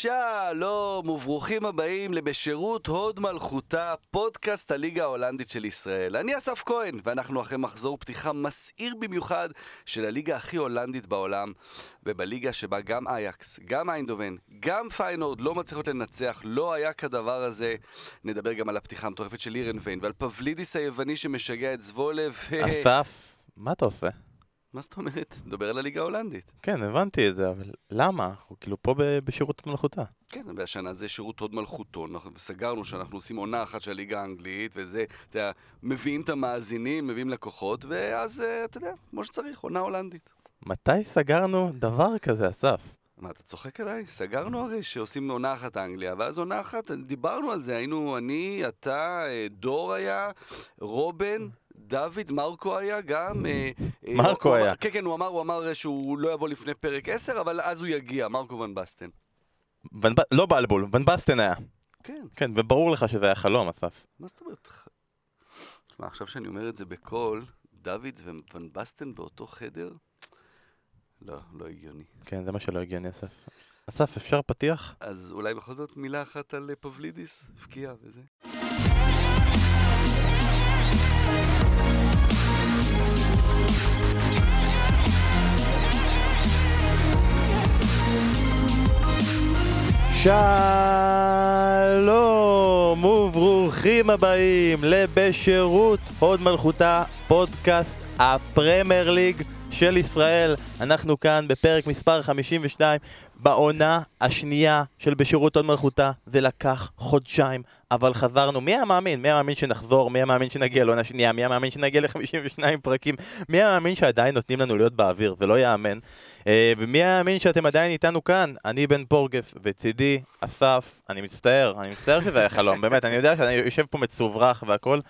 שלום וברוכים הבאים לבשירות הוד מלכותה, פודקאסט הליגה ההולנדית של ישראל. אני אסף כהן, ואנחנו אחרי מחזור פתיחה מסעיר במיוחד של הליגה הכי הולנדית בעולם, ובליגה שבה גם אייאקס, גם איינדהובן, גם פיינורד לא מצליחות לנצח, לא היה כדבר הזה. נדבר גם על הפתיחה המטורפת של הירנביין ועל פבלידיס היווני שמשגע את זוולה. אסף, מה אתה עושה? מה זאת אומרת? נדבר על הליגה ההולנדית. כן, הבנתי את זה, אבל למה? אנחנו כאילו פה ב- בשירות מלאכותה. כן, והשנה זה שירות הוד מלכותו, אנחנו סגרנו שאנחנו עושים עונה אחת של הליגה האנגלית, וזה, אתה יודע, מביאים את המאזינים, מביאים לקוחות, ואז, אה, אתה יודע, כמו שצריך, עונה הולנדית. מתי סגרנו דבר כזה, אסף? מה, אתה צוחק עליי? סגרנו הרי שעושים עונה אחת אנגליה, ואז עונה אחת, דיברנו על זה, היינו אני, אתה, אה, דור היה, רובן, דוד, מרקו היה גם. אה, אה, מרקו היה. כן, כן, הוא אמר, הוא אמר שהוא לא יבוא לפני פרק 10, אבל אז הוא יגיע, מרקו ון בסטן. לא בלבול, ון בסטן היה. כן, כן, וברור לך שזה היה חלום, אסף. מה זאת אומרת? תשמע, עכשיו שאני אומר את זה בקול, דוידס וון בסטן באותו חדר? לא, לא הגיוני. כן, זה מה שלא הגיוני, אסף. אסף, אפשר פתיח? אז אולי בכל זאת מילה אחת על אה, פבלידיס? הבקיע וזה. שלום וברוכים הבאים לבשירות הוד מלכותה, פודקאסט הפרמייר ליג של ישראל. אנחנו כאן בפרק מספר 52 בעונה השנייה של בשירות הוד מלכותה. זה לקח חודשיים, אבל חזרנו. מי היה מאמין? מי היה מאמין שנחזור? מי היה מאמין שנגיע לעונה שנייה? מי היה מאמין שנגיע ל-52 פרקים? מי היה מאמין שעדיין נותנים לנו להיות באוויר? זה לא ייאמן. אה, ומי היה מאמין שאתם עדיין איתנו כאן? אני בן פורגס, ולצידי, אסף, אני מצטער, אני מצטער שזה היה חלום, באמת, אני יודע שאני יושב פה מצוברח והכל.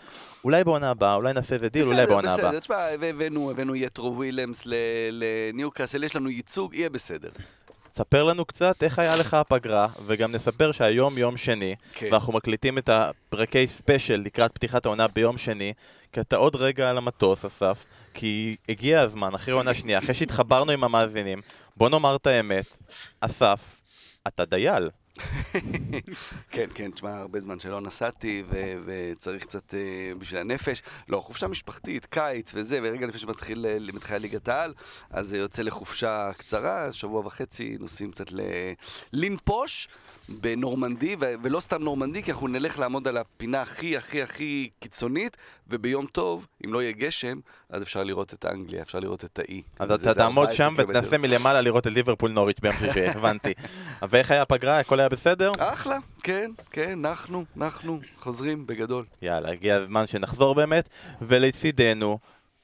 אולי בעונה הבאה, אולי נעשה איזה דיל, אולי בעונה הבאה. בסדר, תשמע, הבאנו, יתרו ווילמס ל- לניוקאסל, יש לנו ייצוג, יהיה בסדר. ספר לנו קצת איך היה לך הפגרה, וגם נספר שהיום יום שני, כן. ואנחנו מקליטים את הפרקי ספיישל לקראת פתיחת העונה ביום שני, כי אתה עוד רגע על המטוס, אסף, כי הגיע הזמן, אחרי עונה שנייה, אחרי שהתחברנו עם המאזינים, בוא נאמר את האמת, אסף, אתה דייל. כן, כן, תשמע, הרבה זמן שלא נסעתי, ו- וצריך קצת אה, בשביל הנפש. לא, חופשה משפחתית, קיץ וזה, ורגע לפני שמתחיל אה, ליגת העל, אז זה יוצא לחופשה קצרה, שבוע וחצי נוסעים קצת ל... לנפוש בנורמנדי, ו- ולא סתם נורמנדי, כי אנחנו נלך לעמוד על הפינה הכי הכי הכי קיצונית, וביום טוב, אם לא יהיה גשם, אז אפשר לראות את אנגליה, אפשר לראות את האי. אז אתה תעמוד 14 שם. ותנסה מלמעלה לראות את ליברפול נוריץ' ביום שישי, הבנתי. ואיך היה הפגרה? הכל היה בסדר? אחלה, כן, כן, אנחנו, אנחנו חוזרים בגדול. יאללה, הגיע הזמן שנחזור באמת, ולצידנו,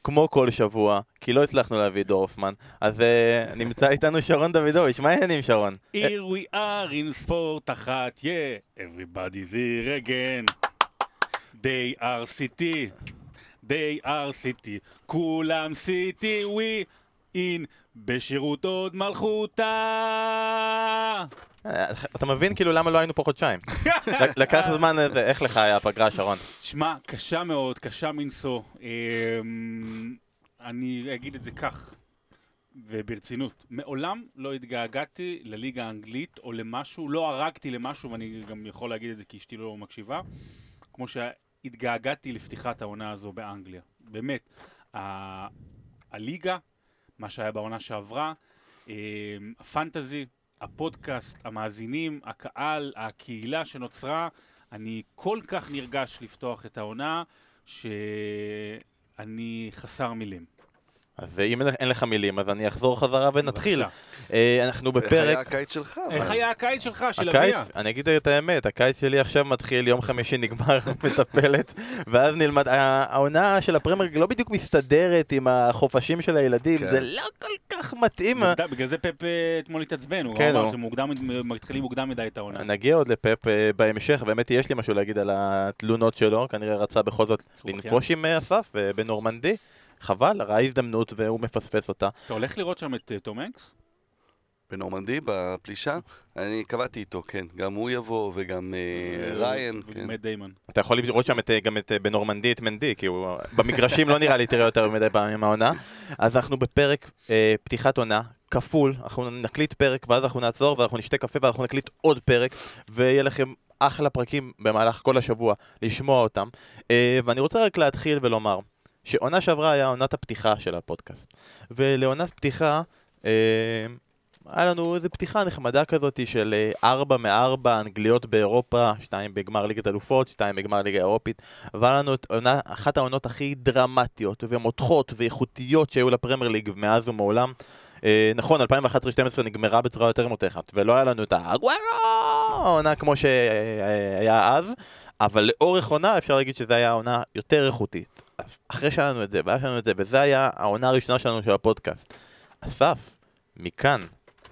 כמו כל שבוע, כי לא הצלחנו להביא דורפמן, אז uh, נמצא איתנו שרון דוידוביץ', מה העניינים שרון? Here we are in sport אחת, yeah, everybody's here again. They are city, they are city, כולם city, we in בשירות הוד מלכותה. אתה מבין כאילו למה לא היינו פה חודשיים? לק- לקח זמן, אה, איך לך היה הפגרה שרון? שמע, קשה מאוד, קשה מנשוא. אמ, אני אגיד את זה כך, וברצינות. מעולם לא התגעגעתי לליגה האנגלית או למשהו, לא הרגתי למשהו, ואני גם יכול להגיד את זה כי אשתי לא מקשיבה, כמו שהתגעגעתי לפתיחת העונה הזו באנגליה. באמת, הליגה, מה שהיה בעונה שעברה, אמ, הפנטזי, הפודקאסט, המאזינים, הקהל, הקהילה שנוצרה, אני כל כך נרגש לפתוח את העונה, שאני חסר מילים. אז אם אין לך מילים, אז אני אחזור חזרה ונתחיל. אה, אנחנו איך היה בפרק... הקיץ שלך? איך? היה הקיץ שלך, של אביה? אני אגיד את האמת, הקיץ שלי עכשיו מתחיל, יום חמישי נגמר מטפלת, ואז נלמד, העונה של הפרמייר לא בדיוק מסתדרת עם החופשים של הילדים, כן. זה לא כל כך מתאים. בגלל זה פפ אה, אתמול התעצבן, הוא כן, אמר שמתחילים מוקדם מדי את העונה. נגיע עוד לפפ אה, בהמשך, באמת יש לי משהו להגיד על התלונות שלו, כנראה רצה בכל זאת לנפוש עם אסף בנורמנדי. חבל, ראה הזדמנות והוא מפספס אותה. אתה הולך לראות שם את אה, תום הנקס? בנורמנדי, בפלישה. אני קבעתי איתו, כן. גם הוא יבוא, וגם אה, ריין. כן. ומט דיימון. אתה יכול לראות שם גם את, בנורמנדי את מנדי, כי הוא במגרשים לא נראה לי תראה יותר מדי פעמים העונה. אז אנחנו בפרק אה, פתיחת עונה, כפול, אנחנו נקליט פרק ואז אנחנו נעצור ואנחנו נשתה קפה ואנחנו נקליט עוד פרק, ויהיה לכם אחלה פרקים במהלך כל השבוע לשמוע אותם. אה, ואני רוצה רק להתחיל ולומר, שעונה שעברה היה עונת הפתיחה של הפודקאסט. ולעונת פתיחה, אה, היה לנו איזו פתיחה נחמדה כזאת של אה, ארבע מארבע אנגליות באירופה, שתיים בגמר ליגת אלופות, שתיים בגמר ליגה אירופית, והיה לנו את עונה, אחת העונות הכי דרמטיות ומותחות ואיכותיות שהיו לפרמייר ליג מאז ומעולם. אה, נכון, 2011-2012 נגמרה בצורה יותר מותחת, ולא היה לנו את הגוורו העונה כמו שהיה אז, אבל לאורך עונה אפשר להגיד שזו הייתה עונה יותר איכותית. אחרי שהיה לנו את זה, והיה לנו את זה, וזה היה העונה הראשונה שלנו של הפודקאסט. אסף, מכאן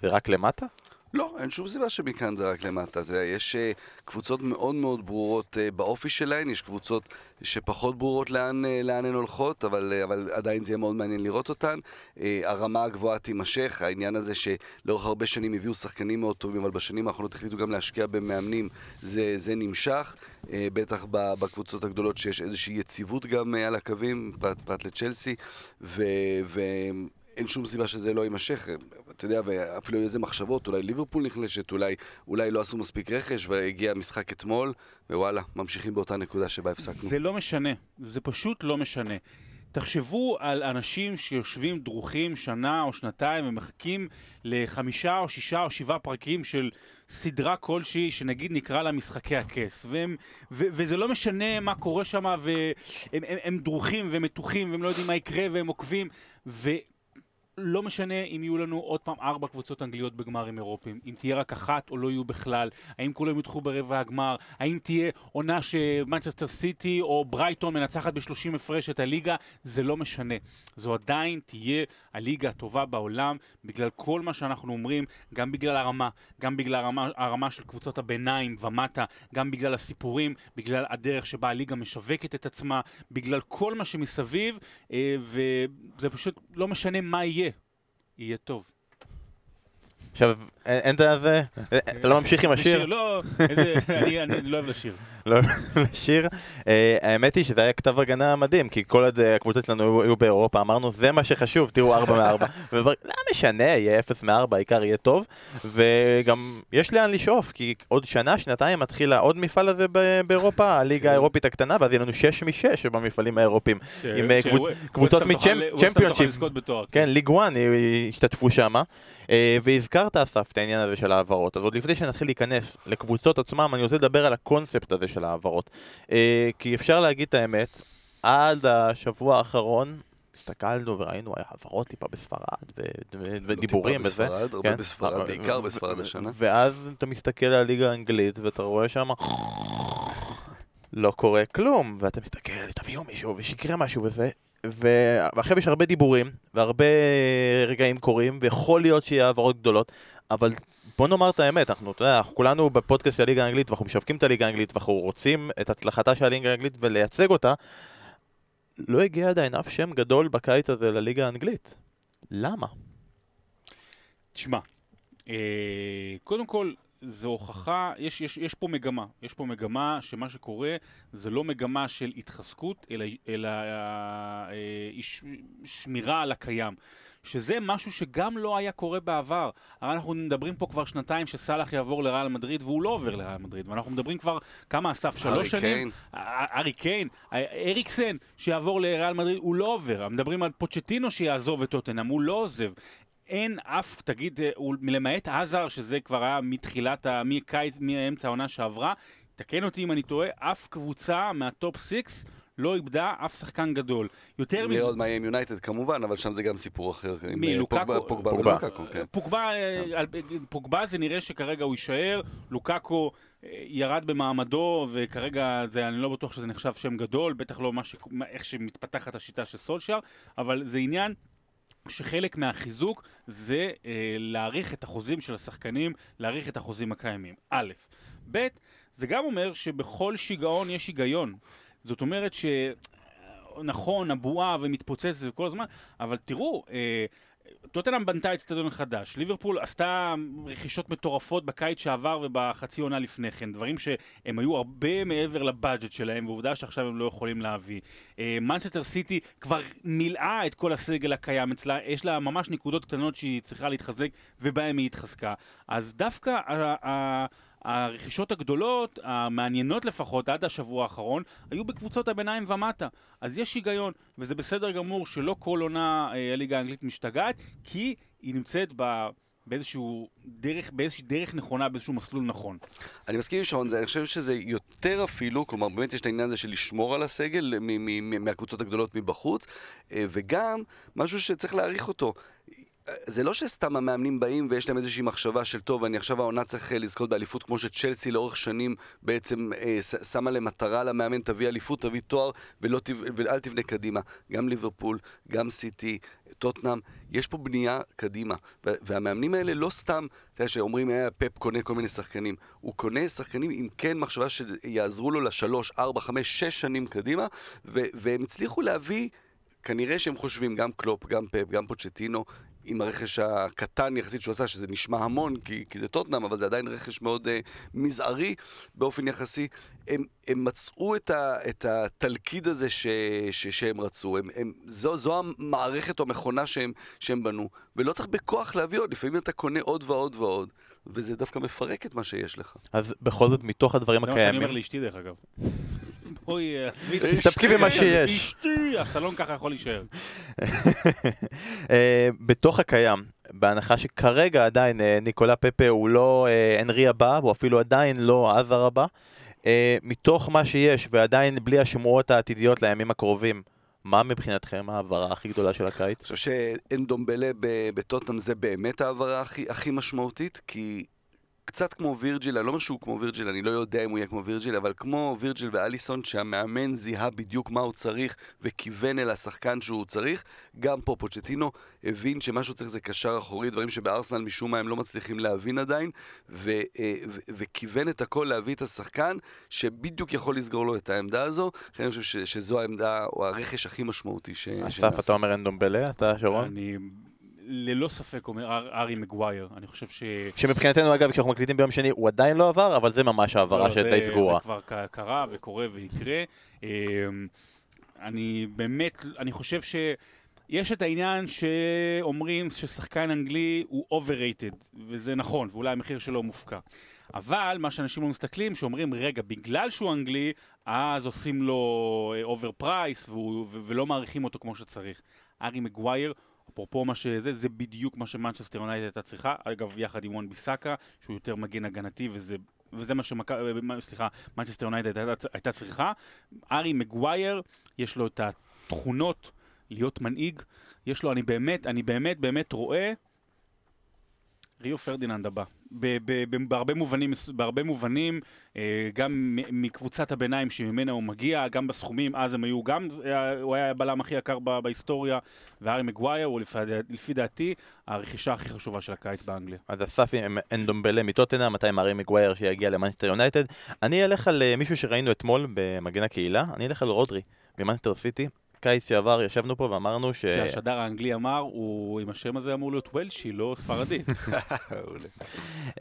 זה רק למטה? לא, אין שום סיבה שמכאן זה רק למטה. אתה יודע, יש uh, קבוצות מאוד מאוד ברורות uh, באופי שלהן, יש קבוצות שפחות ברורות לאן, uh, לאן הן הולכות, אבל, uh, אבל עדיין זה יהיה מאוד מעניין לראות אותן. Uh, הרמה הגבוהה תימשך, העניין הזה שלאורך הרבה שנים הביאו שחקנים מאוד טובים, אבל בשנים האחרונות החליטו גם להשקיע במאמנים, זה, זה נמשך. Uh, בטח בקבוצות הגדולות שיש איזושהי יציבות גם uh, על הקווים, פרט, פרט לצ'לסי, ו... ו אין שום סיבה שזה לא יימשך. אתה יודע, ואפילו איזה מחשבות, אולי ליברפול נחלשת, אולי, אולי לא עשו מספיק רכש, והגיע המשחק אתמול, ווואלה, ממשיכים באותה נקודה שבה הפסקנו. זה לא משנה, זה פשוט לא משנה. תחשבו על אנשים שיושבים דרוכים שנה או שנתיים ומחכים לחמישה או שישה או שבעה פרקים של סדרה כלשהי, שנגיד נקרא לה משחקי הכס. והם, ו, וזה לא משנה מה קורה שם, והם הם, הם דרוכים ומתוחים, והם לא יודעים מה יקרה, והם עוקבים, ו... לא משנה אם יהיו לנו עוד פעם ארבע קבוצות אנגליות בגמרים אירופיים, אם תהיה רק אחת או לא יהיו בכלל, האם כולם ידחו ברבע הגמר, האם תהיה עונה שמנצ'סטר סיטי או ברייטון מנצחת ב-30 הפרש את הליגה, זה לא משנה. זו עדיין תהיה הליגה הטובה בעולם, בגלל כל מה שאנחנו אומרים, גם בגלל הרמה, גם בגלל הרמה, הרמה של קבוצות הביניים ומטה, גם בגלל הסיפורים, בגלל הדרך שבה הליגה משווקת את עצמה, בגלל כל מה שמסביב, אה, וזה פשוט לא משנה מה יהיה. יהיה טוב. עכשיו, אין את זה, אתה לא ממשיך עם השיר? לא, אני לא אוהב לשיר. לא לשיר. אה, האמת היא שזה היה כתב הגנה מדהים, כי כל עוד הקבוצות שלנו היו באירופה, אמרנו, זה מה שחשוב, תראו 4 מ-4. לא משנה, יהיה 0 מ-4, העיקר יהיה טוב. וגם יש לאן לשאוף, כי עוד שנה, שנתיים מתחיל העוד מפעל הזה באירופה, הליגה כן. האירופית הקטנה, ואז יהיה לנו 6 מ-6 במפעלים האירופים. עם אה, קבוצות מצ'מפיונשיפ. כן, ליג 1 השתתפו שם. אה, והזכרת, אסף, את העניין הזה של ההעברות. אז עוד לפני שנתחיל להיכנס לקבוצות עצמם, אני רוצה לדבר על הקונספט הזה של ההעברות. אה, כי אפשר להגיד את האמת, עד השבוע האחרון, הסתכלנו וראינו העברות טיפה בספרד ודיבורים וזה. טיפה בספרד, הרבה כן? בספרד, בעיקר בספרד השנה. ואז אתה מסתכל על הליגה האנגלית ואתה רואה שם... לא קורה כלום, ואתה מסתכל, תביאו מישהו ושיקרה משהו וזה, ועכשיו יש הרבה דיבורים, והרבה רגעים קורים, ויכול להיות שיהיה העברות גדולות, אבל בוא נאמר את האמת, אנחנו, אתה יודע, אנחנו כולנו בפודקאסט של הליגה האנגלית, ואנחנו משווקים את הליגה האנגלית, ואנחנו רוצים את הצלחתה של הליגה האנגלית ולייצג אותה, לא הגיע עדיין אף שם גדול בקיץ הזה לליגה האנגלית. למה? תשמע, אה, קודם כל, זו הוכחה, יש, יש, יש פה מגמה, יש פה מגמה שמה שקורה זה לא מגמה של התחזקות, אלא, אלא אה, ש, שמירה על הקיים. שזה משהו שגם לא היה קורה בעבר. הרי אנחנו מדברים פה כבר שנתיים שסאלח יעבור לריאל מדריד, והוא לא עובר לריאל מדריד. ואנחנו מדברים כבר, כמה אסף? שלוש שנים? ארי קיין. אריקסן שיעבור לריאל מדריד, הוא לא עובר. מדברים על פוצ'טינו שיעזוב את טוטנאם, הוא לא עוזב. אין אף, תגיד, אה, למעט עזר, שזה כבר היה מתחילת, מקיץ, מאמצע העונה שעברה, תקן אותי אם אני טועה, אף קבוצה מהטופ 6 לא איבדה אף שחקן גדול. יותר מזה... נראה עוד מה יהיה עם יונייטד כמובן, אבל שם זה גם סיפור אחר. מי, אה, לוקאקו? פוגבה ולוקאקו, כן. פוגבה, אה, פוגבה זה נראה שכרגע הוא יישאר, לוקאקו ירד במעמדו, וכרגע זה, אני לא בטוח שזה נחשב שם גדול, בטח לא ש... איך שמתפתחת השיטה של סולשייר, אבל זה עניין שחלק מהחיזוק זה אה, להעריך את החוזים של השחקנים, להעריך את החוזים הקיימים. א', ב', זה גם אומר שבכל שיגעון יש היגיון. זאת אומרת ש... נכון, הבועה ומתפוצצת וכל הזמן, אבל תראו, אה, טוטנאם בנתה אצטדיון חדש, ליברפול עשתה רכישות מטורפות בקיץ שעבר ובחצי עונה לפני כן, דברים שהם היו הרבה מעבר לבאג'ט שלהם, ועובדה שעכשיו הם לא יכולים להביא. מנצ'סטר סיטי כבר מילאה את כל הסגל הקיים אצלה, יש לה ממש נקודות קטנות שהיא צריכה להתחזק, ובהם היא התחזקה. אז דווקא... הרכישות הגדולות, המעניינות לפחות עד השבוע האחרון, היו בקבוצות הביניים ומטה. אז יש היגיון, וזה בסדר גמור שלא כל עונה אה, הליגה האנגלית משתגעת, כי היא נמצאת ב... באיזשהו דרך, באיזושהי דרך נכונה, באיזשהו מסלול נכון. אני מסכים עם שרון, אני חושב שזה יותר אפילו, כלומר באמת יש את העניין הזה של לשמור על הסגל מהקבוצות הגדולות מבחוץ, אה, וגם משהו שצריך להעריך אותו. זה לא שסתם המאמנים באים ויש להם איזושהי מחשבה של טוב, אני עכשיו העונה צריך אה, לזכות באליפות כמו שצ'לסי לאורך שנים בעצם אה, שמה למטרה למאמן, תביא אליפות, תביא תואר ולא, ואל תבנה קדימה. גם ליברפול, גם סיטי, טוטנאם, יש פה בנייה קדימה. והמאמנים האלה לא סתם, אתה יודע שאומרים, אה, פפ קונה כל מיני שחקנים. הוא קונה שחקנים עם כן מחשבה שיעזרו לו לשלוש, ארבע, חמש, שש שנים קדימה, והם הצליחו להביא... כנראה שהם חושבים, גם קלופ, גם פפ, גם פוצ'טינו, עם הרכש הקטן יחסית שהוא עשה, שזה נשמע המון, כי, כי זה טוטנאם, אבל זה עדיין רכש מאוד uh, מזערי באופן יחסי, הם, הם מצאו את, ה, את התלכיד הזה ש, ש, שהם רצו. הם, הם, זו, זו המערכת או המכונה שהם, שהם בנו, ולא צריך בכוח להביא עוד, לפעמים אתה קונה עוד ועוד ועוד. וזה דווקא מפרק את מה שיש לך. אז בכל זאת, מתוך הדברים הקיימים... זה מה שאני אומר לאשתי, דרך אגב. אוי, תסתפקי במה שיש. אשתי, הסלון ככה יכול להישאר. אה, בתוך הקיים, בהנחה שכרגע עדיין אה, ניקולה פפה הוא לא אה, אנרי הבא, הוא אפילו עדיין לא עזר הבא, מתוך מה שיש ועדיין בלי השמועות העתידיות לימים הקרובים, מה מבחינתכם ההעברה הכי גדולה של הקיץ? אני חושב שאין דומבלה בטוטנאם זה באמת ההעברה הכי, הכי משמעותית, כי קצת כמו וירג'יל, אני לא אומר שהוא כמו וירג'יל, אני לא יודע אם הוא יהיה כמו וירג'יל, אבל כמו וירג'יל ואליסון, שהמאמן זיהה בדיוק מה הוא צריך וכיוון אל השחקן שהוא צריך, גם פה פוצ'טינו הבין שמה שהוא צריך זה קשר אחורי, דברים שבארסנל משום מה הם לא מצליחים להבין עדיין, ו- אה, ו- וכיוון את הכל להביא את השחקן שבדיוק יכול לסגור לו את העמדה הזו, לכן אני חושב ש- שזו העמדה או הרכש הכי משמעותי ש... אסף, אתה אומר אין דומבלה? אתה שרון? אני... ללא ספק אומר ארי מגווייר, אני חושב ש... שמבחינתנו אגב, כשאנחנו מקליטים ביום שני, הוא עדיין לא עבר, אבל זה ממש העברה לא, שדי סגורה. זה כבר קרה וקורה ויקרה. אמ, אני באמת, אני חושב ש... יש את העניין שאומרים ששחקן אנגלי הוא overrated, וזה נכון, ואולי המחיר שלו מופקע. אבל מה שאנשים לא מסתכלים, שאומרים, רגע, בגלל שהוא אנגלי, אז עושים לו overprice, ולא מעריכים אותו כמו שצריך. הארי מגווייר אפרופו מה שזה, זה בדיוק מה שמנצ'סטר יונייטד הייתה צריכה, אגב יחד עם וון ביסאקה, שהוא יותר מגן הגנתי וזה, וזה מה שמק... סליחה, מנצ'סטר יונייטד הייתה, הייתה צריכה. הארי מגווייר, יש לו את התכונות להיות מנהיג, יש לו, אני באמת, אני באמת באמת רואה ריו פרדיננד הבא. בהרבה מובנים, בהרבה מובנים, אה, גם מקבוצת הביניים שממנה הוא מגיע, גם בסכומים, אז הם היו גם, הוא היה הבלם הכי יקר בהיסטוריה, והארי מגווייר הוא לפי דעתי הרכישה הכי חשובה של הקיץ באנגליה. אז אסף עם אנדומבלה מטוטנהאם, מתי עם ארי מגווייר שיגיע למאנסטר יונייטד. אני אלך על אה, מישהו שראינו אתמול במגן הקהילה, אני אלך על רודרי ממאנסטר סיטי. קיץ שעבר ישבנו פה ואמרנו ש... שהשדר האנגלי אמר, הוא עם השם הזה אמור להיות וולשי, לא ספרדי.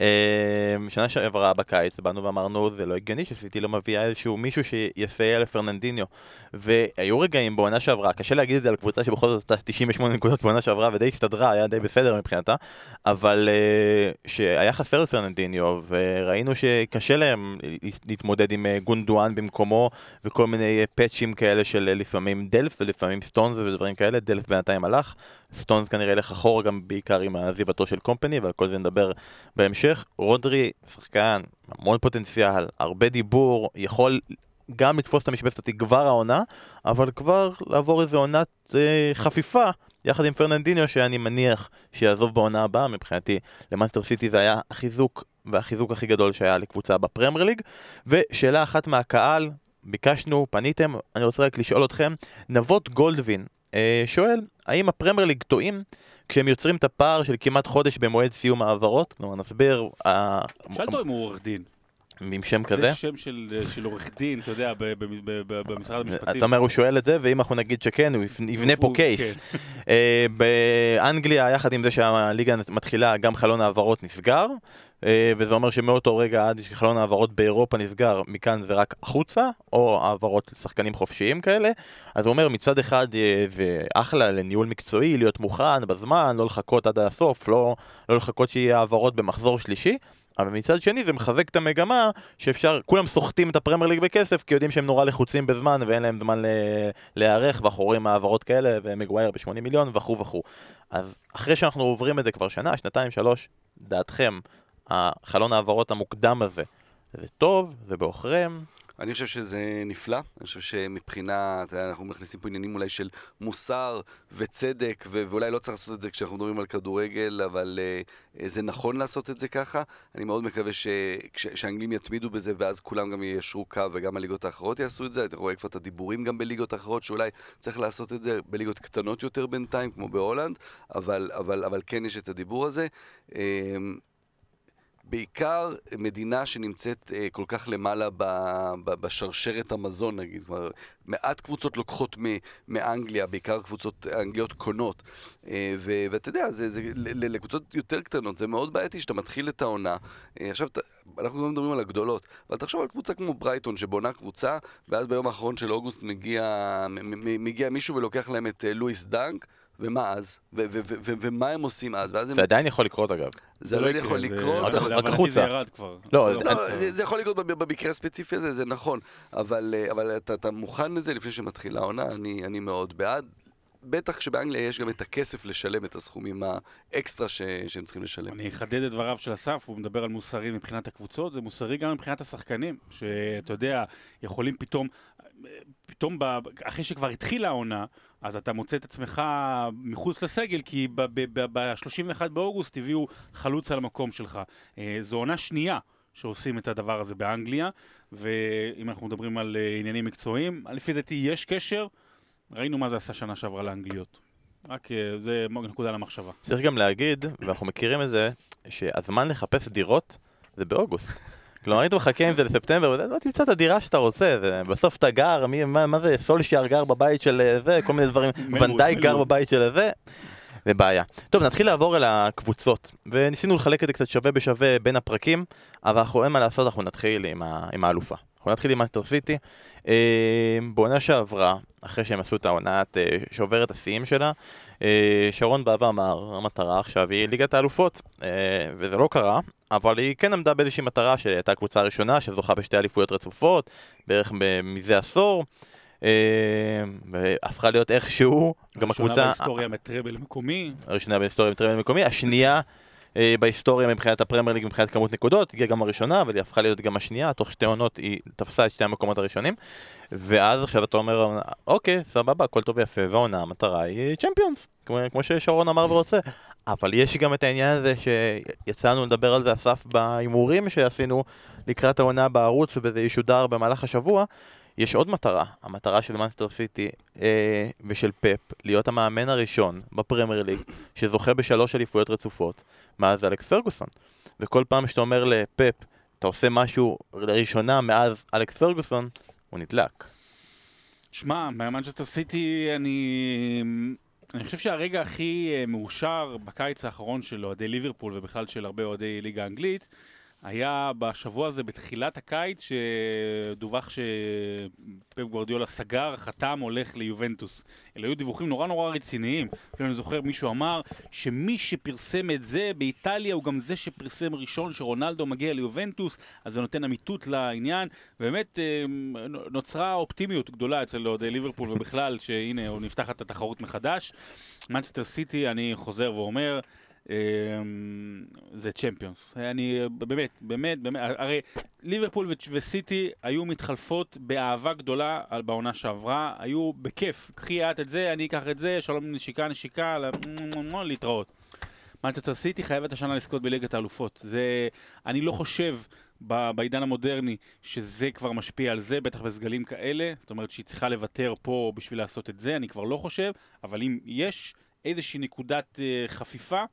אמ, שנה שעברה בקיץ, באנו ואמרנו, זה לא הגיוני שסיטי לא מביאה איזשהו מישהו שיסייע לפרננדיניו. והיו רגעים בעונה שעברה, קשה להגיד את זה על קבוצה שבכל זאת עשתה 98 נקודות בעונה שעברה ודי הסתדרה, היה די בסדר מבחינתה, אבל uh, שהיה חסר לפרננדיניו, וראינו שקשה להם להתמודד עם אה, גונדואן במקומו, וכל מיני פאצ'ים כאלה של לפעמים דל דלף ולפעמים סטונס ודברים כאלה, דלף בינתיים הלך, סטונס כנראה ילך אחורה גם בעיקר עם עזיבתו של קומפני, ועל כל זה נדבר בהמשך. רודרי, שחקן, המון פוטנציאל, הרבה דיבור, יכול גם לתפוס את המשבצת הזאתי כבר העונה, אבל כבר לעבור איזה עונת אה, חפיפה. יחד עם פרננדיניו שאני מניח שיעזוב בעונה הבאה, מבחינתי למאנסטר סיטי זה היה החיזוק והחיזוק הכי גדול שהיה לקבוצה בפרמייר ליג. ושאלה אחת מהקהל, ביקשנו, פניתם, אני רוצה רק לשאול אתכם, נבות גולדווין אה, שואל, האם הפרמייר ליג טועים כשהם יוצרים את הפער של כמעט חודש במועד סיום העברות? כלומר, נסביר... שאל אותו אם הוא עורך דין. עם שם כזה? זה שם של, של עורך דין, אתה יודע, במשרד המשפטים. אתה אומר, הוא שואל את זה, ואם אנחנו נגיד שכן, הוא יבנה פה קייס. כן. אה, באנגליה, יחד עם זה שהליגה מתחילה, גם חלון העברות נסגר, אה, וזה אומר שמאותו רגע עד שחלון העברות באירופה נסגר, מכאן זה רק החוצה, או העברות לשחקנים חופשיים כאלה. אז הוא אומר, מצד אחד אה, זה אחלה לניהול מקצועי, להיות מוכן בזמן, לא לחכות עד הסוף, לא, לא לחכות שיהיה העברות במחזור שלישי. אבל מצד שני זה מחזק את המגמה שאפשר, כולם סוחטים את הפרמייר ליג בכסף כי יודעים שהם נורא לחוצים בזמן ואין להם זמן להיערך ואנחנו רואים העברות כאלה ומגווייר ב-80 מיליון וכו' וכו'. אז אחרי שאנחנו עוברים את זה כבר שנה, שנתיים, שלוש, דעתכם, החלון העברות המוקדם הזה, זה טוב, זה בעוכריהם, אני חושב שזה נפלא, אני חושב שמבחינה, אנחנו מכניסים פה עניינים אולי של מוסר וצדק, ו- ואולי לא צריך לעשות את זה כשאנחנו מדברים על כדורגל, אבל uh, זה נכון לעשות את זה ככה. אני מאוד מקווה ש- כש- שהאנגלים יתמידו בזה, ואז כולם גם יישרו קו, וגם הליגות האחרות יעשו את זה. אתה רואה כבר את הדיבורים גם בליגות האחרות, שאולי צריך לעשות את זה בליגות קטנות יותר בינתיים, כמו בהולנד, אבל, אבל, אבל כן יש את הדיבור הזה. Um, בעיקר מדינה שנמצאת אה, כל כך למעלה ב, ב, בשרשרת המזון נגיד, כלומר מעט קבוצות לוקחות מ, מאנגליה, בעיקר קבוצות אנגליות קונות. אה, ואתה יודע, זה, זה, ל, ל, לקבוצות יותר קטנות זה מאוד בעייתי שאתה מתחיל את העונה, אה, עכשיו ת- אנחנו לא מדברים על הגדולות, אבל תחשוב על קבוצה כמו ברייטון שבונה קבוצה ואז ביום האחרון של אוגוסט מגיע, מ, מ, מגיע מישהו ולוקח להם את אה, לואיס דנק ומה אז? ו- ו- ו- ו- ומה הם עושים אז? זה עדיין יכול לקרות אגב. זה לא יכול לקרות. רק- החוצה. לא, לא, לא, זה, יכול לקרות במקרה הספציפי הזה, זה נכון. אבל, אה, אתה, מוכן לזה לפני שמתחילה העונה, אני, אני מאוד בעד. בטח כשבאנגליה יש גם את הכסף לשלם את הסכומים האקסטרה ש, שהם צריכים לשלם. אני אחדד את דבריו של אסף, הוא מדבר על מוסרי מבחינת הקבוצות, זה מוסרי גם מבחינת השחקנים, שאתה יודע, יכולים פתאום, פתאום ב, אחרי שכבר התחילה העונה, אז אתה מוצא את עצמך מחוץ לסגל, כי ב-31 באוגוסט הביאו חלוץ על המקום שלך. אה, זו עונה שנייה. שעושים את הדבר הזה באנגליה, ואם אנחנו מדברים על אה, עניינים מקצועיים, לפי דעתי יש קשר, ראינו מה זה עשה שנה שעברה לאנגליות. רק אה, זה נקודה למחשבה. צריך גם להגיד, ואנחנו מכירים את זה, שהזמן לחפש דירות זה באוגוסט. כלומר, היית מחכה עם זה לספטמבר, ואתה לא תמצא את הדירה שאתה רוצה, בסוף אתה גר, מי, מה, מה זה, סולשיאר גר בבית של אה, זה, כל מיני דברים, ונדייק גר. בבית של זה, זה בעיה. טוב, נתחיל לעבור אל הקבוצות, וניסינו לחלק את זה קצת שווה בשווה בין הפרקים, אבל אנחנו אין מה לעשות, אנחנו נתחיל עם, ה, עם האלופה. אנחנו נתחיל עם מנצ'סטר סיטי. אה, בעונה שעברה, אחרי שהם עשו את העונת אה, שוברת השיאים שלה, אה, שרון בא ואמר, המטרה עכשיו היא ליגת האלופות, וזה לא קרה, אבל היא כן עמדה באיזושהי מטרה שהייתה הקבוצה הראשונה שזוכה בשתי אליפויות רצופות, בערך מזה עשור, והפכה להיות איכשהו, גם הראשונה הקבוצה בהיסטוריה מטראבל מקומי. הראשונה בהיסטוריה בטרנד מקומי, השנייה אה, בהיסטוריה מבחינת הפרמייר ליג מבחינת כמות נקודות, הגיעה גם הראשונה, אבל היא הפכה להיות גם השנייה, תוך שתי עונות היא תפסה את שתי המקומות הראשונים, ואז עכשיו אתה אומר, אוקיי, סבבה, הכל טוב ויפה, והעונה, המטרה היא צ'מפיונס, כמו, כמו ששרון אמר ורוצה, אבל יש גם את העניין הזה שיצאנו לדבר על זה, אסף, בהימורים שעשינו לקראת העונה בערוץ, וזה ישודר במהלך השבוע, יש עוד מטרה, המטרה של מנסטר סיטי אה, ושל פפ, להיות המאמן הראשון בפרמייר ליג שזוכה בשלוש אליפויות רצופות מאז אלכס פרגוסון. וכל פעם שאתה אומר לפפ, אתה עושה משהו לראשונה מאז אלכס פרגוסון, הוא נדלק. שמע, במנצ'סטר סיטי אני... אני חושב שהרגע הכי אה, מאושר בקיץ האחרון של אוהדי ליברפול ובכלל של הרבה אוהדי ליגה האנגלית היה בשבוע הזה בתחילת הקיץ שדווח שפפ גוורדיולה סגר, חתם, הולך ליובנטוס. אלה היו דיווחים נורא נורא רציניים. אני זוכר מישהו אמר שמי שפרסם את זה באיטליה הוא גם זה שפרסם ראשון שרונלדו מגיע ליובנטוס, אז זה נותן אמיתות לעניין. באמת אה, נוצרה אופטימיות גדולה אצל אוהדי ליברפול ובכלל שהנה נפתחת התחרות מחדש. מנצ'סטר סיטי, אני חוזר ואומר, זה Champions. אני באמת, באמת, באמת, הרי ליברפול וסיטי היו מתחלפות באהבה גדולה בעונה שעברה, היו בכיף. קח אתה את זה, אני אקח את זה, שלום נשיקה נשיקה, להתראות. מנצ'סטר סיטי חייבת השנה לזכות בליגת האלופות. זה, אני לא חושב בעידן המודרני שזה כבר משפיע על זה, בטח בסגלים כאלה. זאת אומרת שהיא צריכה לוותר פה בשביל לעשות את זה, אני כבר לא חושב, אבל אם יש איזושהי נקודת אה, חפיפה,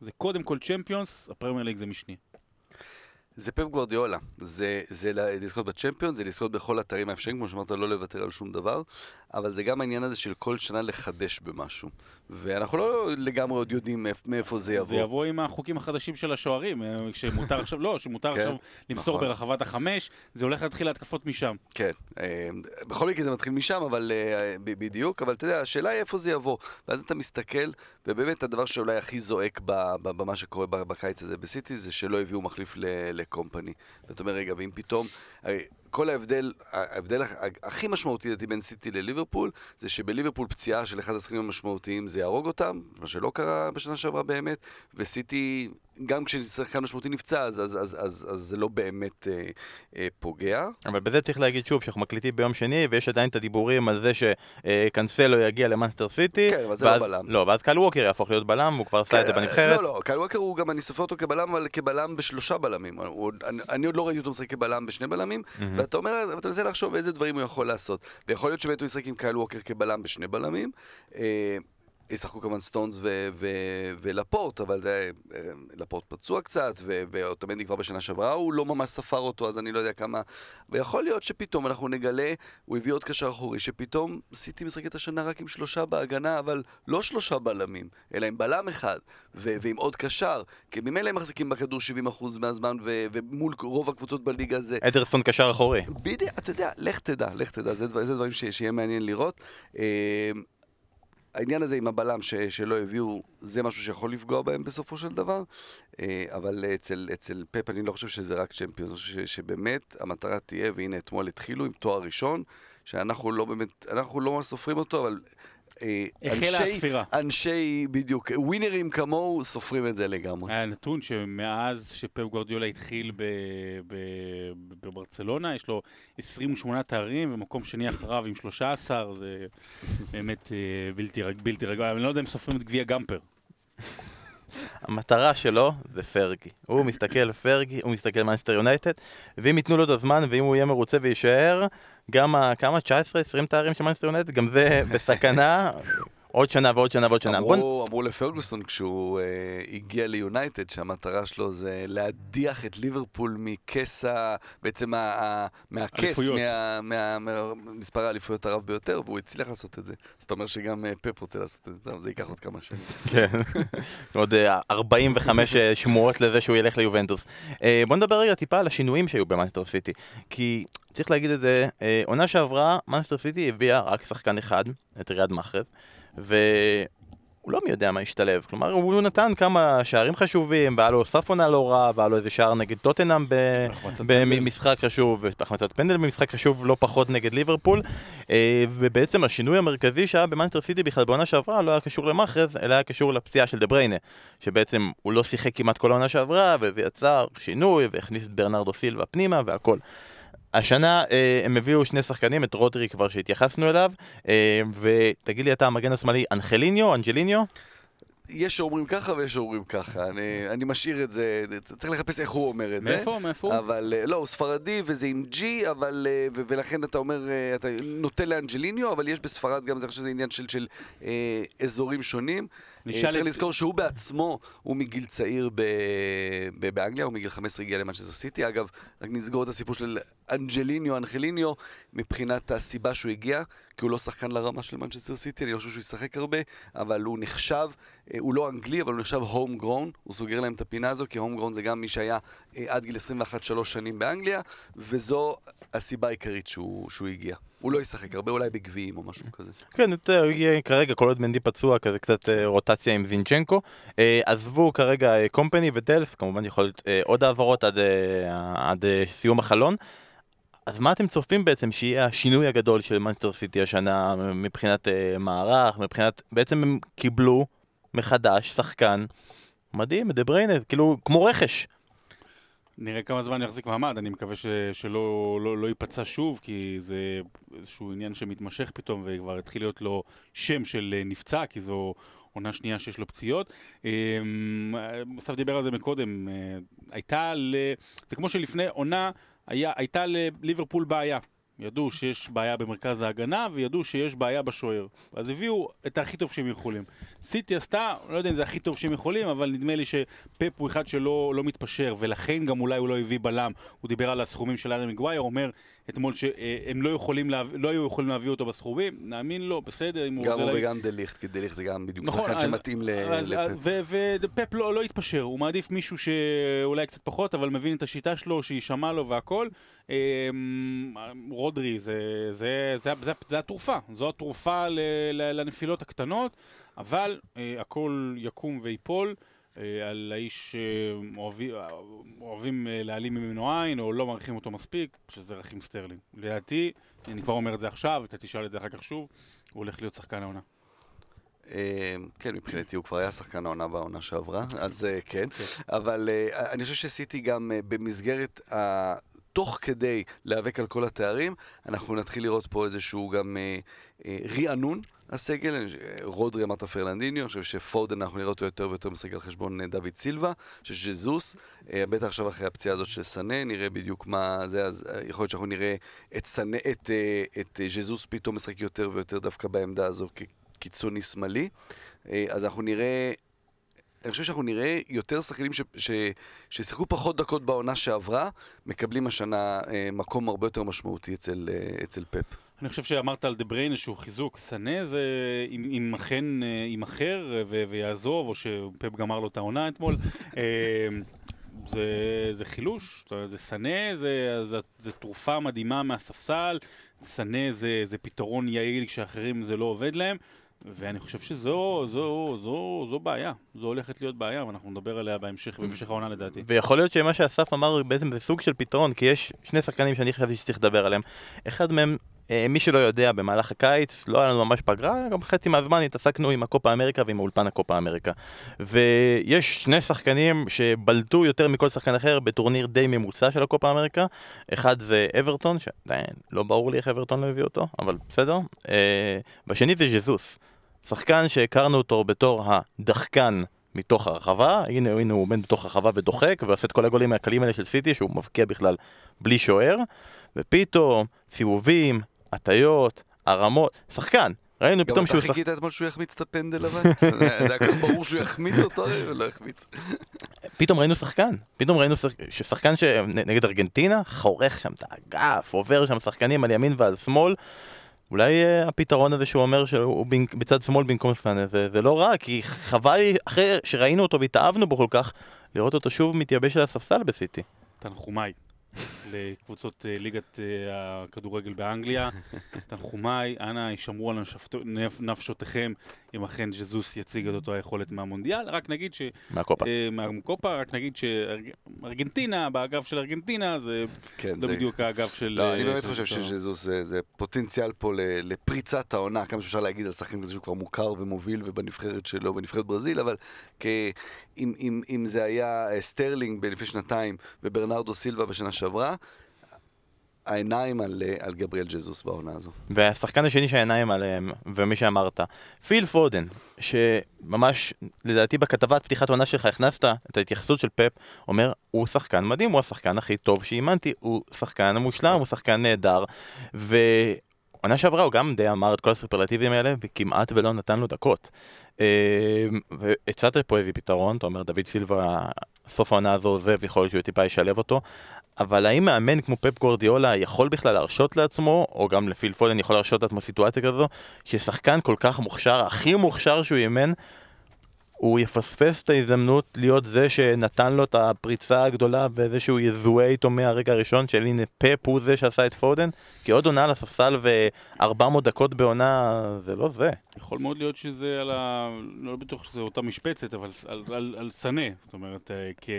זה קודם כל צ'מפיונס, הפרמייר ליג זה משני. זה פפ גוורדיולה. זה, זה לזכות בצ'מפיון, זה לזכות בכל האתרים האפשריים, כמו שאמרת, לא לוותר על שום דבר, אבל זה גם העניין הזה של כל שנה לחדש במשהו. ואנחנו לא לגמרי עוד יודעים מאיפ- מאיפה זה יבוא. זה יבוא עם החוקים החדשים של השוערים, אה, שמותר עכשיו, לא, שמותר כן, עכשיו למסור נכון. ברחבת החמש, זה הולך להתחיל להתקפות משם. כן, אה, בכל מקרה זה מתחיל משם, אבל אה, בדיוק, אבל אתה יודע, השאלה היא איפה זה יבוא. ואז אתה מסתכל, ובאמת הדבר שאולי הכי זועק במה שקורה בקיץ הזה בסיטי, זה שלא הביאו מחליף לקומפני. ואתה אומר, רגע, ואם פתאום... כל ההבדל, ההבדל הכ- הכי משמעותי לדעתי בין סיטי לליברפול, זה שבליברפול פציעה של אחד השחקנים המשמעותיים זה יהרוג אותם, מה שלא קרה בשנה שעברה באמת, וסיטי, גם כששחקן משמעותי נפצע, אז, אז, אז, אז, אז זה לא באמת אה, אה, פוגע. אבל בזה צריך להגיד שוב שאנחנו מקליטים ביום שני ויש עדיין את הדיבורים על זה שקנסלו יגיע למאנסטר סיטי כן, אבל זה לא ואז- בלם. לא, ואז קייל ווקר יהפוך להיות בלם, הוא כבר עשה את זה כן, בנבחרת לא, לא, קייל ווקר הוא גם, אני סופר אותו כבלם, אבל כבלם בשלושה בלמים. הוא, אני, אני עוד לא ראיתי אותו משחק כבלם בשני בלמים, ואתה אומר, ואתה מנסה לחשוב איזה דברים הוא יכול לעשות. ויכול להיות שבאמת הוא ישחק עם קייל ווקר כבלם בשני בלמים. אה, ישחקו כמובן סטונס ולפורט, אבל זה, אה, לפורט פצוע קצת, ו- ואוטמנדי כבר בשנה שעברה הוא לא ממש ספר אותו, אז אני לא יודע כמה... ויכול להיות שפתאום אנחנו נגלה, הוא הביא עוד קשר אחורי, שפתאום סיטי משחקת השנה רק עם שלושה בהגנה, אבל לא שלושה בלמים, אלא עם בלם אחד, ו- ועם עוד קשר, כי ממילא הם מחזיקים בכדור 70% מהזמן, ו- ומול רוב הקבוצות בליגה זה... אדרסון קשר אחורי. בדיוק, אתה יודע, לך תדע, לך תדע, זה, זה דברים שיהיה מעניין לראות. העניין הזה עם הבלם ש, שלא הביאו, זה משהו שיכול לפגוע בהם בסופו של דבר, אה, אבל אצל, אצל פפ אני לא חושב שזה רק צ'מפיונס, אני חושב שבאמת המטרה תהיה, והנה אתמול התחילו עם תואר ראשון, שאנחנו לא באמת, אנחנו לא סופרים אותו, אבל... אה, החלה אנשי- הספירה. אנשי, בדיוק, ווינרים כמוהו סופרים את זה לגמרי. היה נתון שמאז שפפ גורדיולה התחיל ב- ב- בברצלונה, יש לו 28 תארים ומקום שני אחריו עם 13, זה באמת אה, בלתי רגוע. אני לא יודע אם סופרים את גביע גמפר. המטרה שלו זה פרגי. הוא מסתכל פרגי, הוא מסתכל מנצ'סטר יונייטד, ואם ייתנו לו את הזמן, ואם הוא יהיה מרוצה ויישאר, גם. כמה? 19-20 תארים של מנצ'סטר יונייטד? גם זה בסכנה. עוד שנה ועוד שנה ועוד שנה. בוא נ- אמרו, אמרו לפרגוסון כשהוא אה, הגיע ליונייטד שהמטרה שלו זה להדיח את ליברפול מכס ה... בעצם ה, ה, מהכס, אליפויות. מה, מה, מה, מספר האליפויות הרב ביותר, והוא הצליח לעשות את זה. אז אתה אומר שגם אה, פפ רוצה לעשות את זה, אבל זה ייקח עוד כמה שנים. כן. עוד אה, 45 שמועות לזה שהוא ילך ליובנטוס. אה, בוא נדבר רגע טיפה על השינויים שהיו במאנסטר סיטי. כי צריך להגיד את זה, אה, עונה שעברה, מאנסטר סיטי הביאה רק שחקן אחד, את ריאד מחרז, והוא לא מי יודע מה השתלב. כלומר, הוא נתן כמה שערים חשובים, והיה לו סוף עונה לא רע, והיה לו איזה שער נגד טוטנאם במשחק חשוב, והחמצת פנדל במשחק חשוב לא פחות נגד ליברפול. אה, ובעצם השינוי המרכזי שהיה במאנסטר סיטי בכלל בעונה שעברה לא היה קשור למחרז, אלא היה קשור לפציעה של דה בריינה. שבעצם הוא לא שיחק כמעט כל העונה שעברה, וזה יצר שינוי, והכניס את ברנרדו סילבה פנימה והכל. השנה אה, הם הביאו שני שחקנים, את רודרי כבר שהתייחסנו אליו, אה, ותגיד לי אתה המגן השמאלי, אנחליניו, אנג'ליניו? יש שאומרים ככה ויש שאומרים ככה. אני, אני משאיר את זה, צריך לחפש איך הוא אומר את זה. מאיפה? מאיפה הוא? אבל אה, לא, הוא ספרדי וזה עם G, אבל... אה, ו- ולכן אתה אומר, אה, אתה נוטה לאנג'ליניו, אבל יש בספרד גם, אני חושב שזה עניין של, של אה, אזורים שונים. צריך את- לזכור שהוא בעצמו, הוא מגיל צעיר ב- ב- באנגליה, הוא מגיל 15 הגיע למנצ'סטר סיטי. אגב, רק נסגור את הסיפור של אנג'ליניו, אנחליניו, מבחינת הסיבה שהוא הגיע, כי הוא לא שחקן לרמה של מנצ'סטר סיטי, אני לא חושב שהוא ישחק הרבה, אבל הוא נחשב, אה, הוא לא אנגלי, אבל הוא נחשב home grown, הוא סוגר להם את הפינה הזו, כי home grown זה גם מי שהיה אה, עד גיל 21-3 שנים באנגליה, וזו הסיבה העיקרית שהוא, שהוא הגיע. הוא לא ישחק הרבה, אולי בגביעים או משהו כזה. כן, כרגע כל עוד מנדי פצוע, כזה קצת אה, רוטציה עם זינצ'נקו. אה, עזבו כרגע אה, קומפני ודלף, כמובן יכול להיות עוד העברות עד, עד סיום החלון. אז מה אתם צופים בעצם שיהיה השינוי הגדול של מנסטר סיטי השנה מבחינת מערך, מבחינת... בעצם הם קיבלו מחדש שחקן מדהים, דה בריינה, כאילו כמו רכש. נראה כמה זמן יחזיק מעמד, אני מקווה ש, שלא לא, לא ייפצע שוב, כי זה איזשהו עניין שמתמשך פתאום, וכבר התחיל להיות לו שם של אה, נפצע, כי זו עונה שנייה שיש לו פציעות. אמ, אסף דיבר על זה מקודם, אה, הייתה ל... זה כמו שלפני עונה היה, הייתה לליברפול בעיה. ידעו שיש בעיה במרכז ההגנה, וידעו שיש בעיה בשוער. אז הביאו את הכי טוב שהם יכולים. סיטי עשתה, לא יודע אם זה הכי טוב שהם יכולים, אבל נדמה לי שפפ הוא אחד שלא לא מתפשר, ולכן גם אולי הוא לא הביא בלם. הוא דיבר על הסכומים של ארי מגווייר, אומר אתמול שהם לא, יכולים להב... לא היו יכולים להביא אותו בסכומים, נאמין לו, בסדר, אם הוא... גם הוא לה- וגם דליכט, כי דליכט זה גם בדיוק נכון, שחקן שמתאים ל- לפפ. ופפ לא, לא התפשר, הוא מעדיף מישהו שאולי קצת פחות, אבל מבין את השיטה שלו, שיישמע לו והכל. אמ, רודרי, זה, זה, זה, זה, זה התרופה, זו התרופה לנפילות הקטנות, אבל אה, הכל יקום ויפול. אה, על האיש שאוהבים אוהבים אה, להעלים ממנו עין, או לא מעריכים אותו מספיק, שזה רחים סטרלינג. לדעתי, אני כבר אומר את זה עכשיו, אתה תשאל את זה אחר כך שוב, הוא הולך להיות שחקן העונה. כן, מבחינתי הוא כבר היה שחקן העונה בעונה שעברה, אז אה, כן. אבל אני חושב שסיטי גם במסגרת ה... תוך כדי להיאבק על כל התארים, אנחנו נתחיל לראות פה איזשהו גם אה, אה, רענון הסגל. אה, רודרי אמרת פרלנדיניו, אני חושב שפודן אנחנו נראה אותו יותר ויותר משחק על חשבון אה, דוד סילבה, שז'זוס, אה, בטח עכשיו אחרי הפציעה הזאת של סנה, נראה בדיוק מה זה, אז יכול להיות שאנחנו נראה את, סנה, את, אה, את ז'זוס פתאום משחק יותר ויותר דווקא בעמדה הזו כקיצוני שמאלי. אז אנחנו נראה, אני חושב שאנחנו נראה יותר שחקנים ש, ש, ששיחקו פחות דקות בעונה שעברה, מקבלים השנה אה, מקום הרבה יותר משמעותי אצל, אה, אצל פפ. אני חושב שאמרת על דה בריינה שהוא חיזוק. סנה זה אם, אם אכן אה, יימכר אה, ו- ויעזוב, או שפפ גמר לו את העונה אתמול, אה, זה, זה חילוש, זה סנה, זה, זה, זה תרופה מדהימה מהספסל, סנה זה, זה פתרון יעיל כשאחרים זה לא עובד להם. ואני חושב שזו זו, זו, זו בעיה, זו הולכת להיות בעיה, ואנחנו נדבר עליה בהמשך, בהמשך העונה לדעתי. ויכול להיות שמה שאסף אמר בעצם זה סוג של פתרון, כי יש שני שחקנים שאני חשבתי שצריך לדבר עליהם. אחד מהם, מי שלא יודע, במהלך הקיץ לא היה לנו ממש פגרה, גם חצי מהזמן התעסקנו עם הקופה אמריקה ועם האולפן הקופה אמריקה. ויש שני שחקנים שבלטו יותר מכל שחקן אחר בטורניר די ממוצע של הקופה אמריקה. אחד זה אברטון, שעדיין לא ברור לי איך אברטון לא הביא אותו, אבל בסדר. אה, והשני זה ז'זוס. שחקן שהכרנו אותו בתור הדחקן מתוך הרחבה, הנה, הנה הוא עומד בתוך הרחבה ודוחק, ועושה את כל הגולים הקלים האלה של סיטי, שהוא מבקיע בכלל בלי שוער, ופתאום סיבובים, הטיות, הרמות, שחקן. ראינו גם פתאום אתה שהוא שחקן, חיכית אתמול שהוא יחמיץ את הפנדל אבל? זה היה כל כך ברור שהוא יחמיץ אותו, הרי, ולא יחמיץ. פתאום ראינו שחקן, פתאום ראינו שח... ששחקן שנגד ארגנטינה, חורך שם את האגף, עובר שם שחקנים על ימין ועל שמאל. אולי אה, הפתרון הזה שהוא אומר שהוא בצד שמאל במקום ספנה, זה, זה לא רע, כי חבל לי, אחרי שראינו אותו והתאהבנו בו כל כך, לראות אותו שוב מתייבש על הספסל בסיטי. תנחומיי לקבוצות אה, ליגת אה, הכדורגל באנגליה. תנחומיי, אנא הישמרו על נפשותיכם אם אכן ז'זוס יציג את אותו היכולת מהמונדיאל. רק נגיד ש... מהקופה. אה, מהקופה, רק נגיד שארגנטינה, באגף של ארגנטינה, זה כן, לא. בדיוק האגף של... לא, אני באמת חושב שז'זוס זה, פוטנציאל פה לפריצת העונה, כמה שאפשר להגיד על שחקן כזה שהוא כבר מוכר ומוביל ובנבחרת שלו, בנבחרת ברזיל, אבל. אם, זה היה סטרלינג לפני שנתיים וברנרדו סילבה בשנה שעברה, העיניים על, אה, על גבריאל ג'זוס בעונה הזו. והשחקן השני שהעיניים עליהם, ומי שאמרת, פיל פודן, שממש, לדעתי בכתבת פתיחת עונה שלך הכנסת את ההתייחסות של פפ, אומר, הוא שחקן מדהים, הוא השחקן הכי טוב שאימנתי, הוא שחקן מושלם, הוא שחקן נהדר, ועונה שעברה הוא גם די אמר את כל הסופרלטיבים האלה, וכמעט ולא נתן לו דקות. אה, והצעת פה איזה פתרון, אתה אומר, דוד סילבה, סוף העונה הזו עוזב, יכול להיות שהוא טיפה ישלב אותו. אבל האם מאמן כמו פפ גורדיולה יכול בכלל להרשות לעצמו, או גם לפיל פודן יכול להרשות לעצמו סיטואציה כזו, ששחקן כל כך מוכשר, הכי מוכשר שהוא אימן, הוא יפספס את ההזדמנות להיות זה שנתן לו את הפריצה הגדולה וזה שהוא יזוהה איתו מהרגע הראשון של הנה פפ הוא זה שעשה את פודן כי עוד עונה על הספסל ו-400 דקות בעונה זה לא זה יכול מאוד להיות שזה על ה... לא בטוח שזה אותה משבצת, אבל על, על, על סנה. זאת אומרת, אה, כ...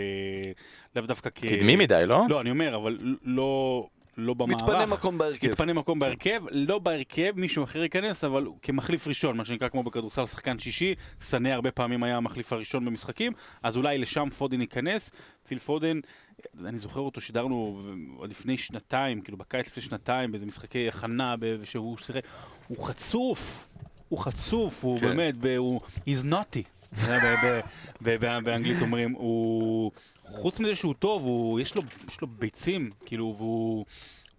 לאו דווקא כ... קדמי מדי לא? לא, אני אומר, אבל לא, לא במערך. מתפנה מקום בהרכב. מתפנה מקום בהרכב, לא בהרכב, מישהו אחר ייכנס, אבל כמחליף ראשון, מה שנקרא כמו בכדורסל שחקן שישי, סנה הרבה פעמים היה המחליף הראשון במשחקים, אז אולי לשם פודן ייכנס. פיל פודן, אני זוכר אותו, שידרנו עוד לפני שנתיים, כאילו בקיץ לפני שנתיים, באיזה משחקי הכנה, שהוא שיחק, הוא חצוף, הוא חצוף, הוא כן. באמת, הוא, he's naughty, באנגלית אומרים, הוא... חוץ מזה שהוא טוב, הוא, יש, לו, יש לו ביצים, כאילו, והוא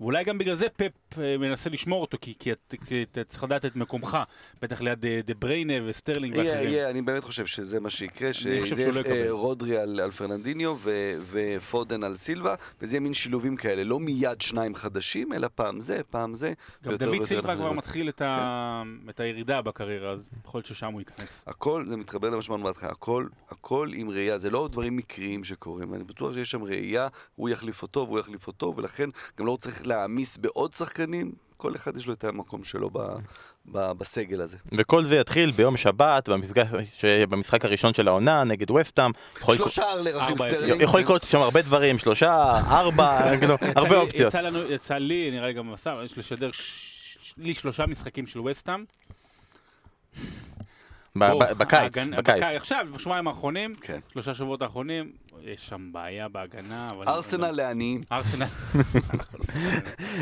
ואולי גם בגלל זה פפ אה, מנסה לשמור אותו, כי, כי, את- כי אתה צריך לדעת את מקומך, בטח ליד אה, דה בריינה וסטרלינג יהיה, ואחרים. יהיה, אני באמת חושב שזה מה שיקרה, שזה לא. אה, רודרי על, על פרננדיניו ו, ופודן על סילבה, וזה יהיה מין שילובים כאלה, לא מיד שניים חדשים, אלא פעם זה, פעם זה. גם דוד סילבה כבר. מתחיל את, ה... את הירידה בקריירה, אז יכול להיות ששם הוא ייכנס. הכל, זה מתחבר למה שאמרנו בהתחלה, הכל, הכל עם ראייה, זה לא דברים מקריים שקורים, אני בטוח שיש שם ראייה, הוא יחליף אותו והוא יחליף אותו, ולכן גם לא צריך להעמיס בעוד שחקנים, כל אחד יש לו את המקום שלו ב, ב, בסגל הזה. וכל זה יתחיל ביום שבת, במפגש, במשחק הראשון של העונה, נגד לקרות- שלושה לרחים סטרלינג. יכול לקרות שם הרבה דברים, שלושה, ארבע, כאילו, יצא הרבה אופציות. יצא, לנו, יצא לי, נראה לי גם במסע, יש לשדר. לי שלושה משחקים של ב- בקיץ, בקיץ. עכשיו, בשבועיים האחרונים, כן. שלושה שבועות האחרונים, יש שם בעיה בהגנה. אבל- ארסנל לעניים. ארסנל.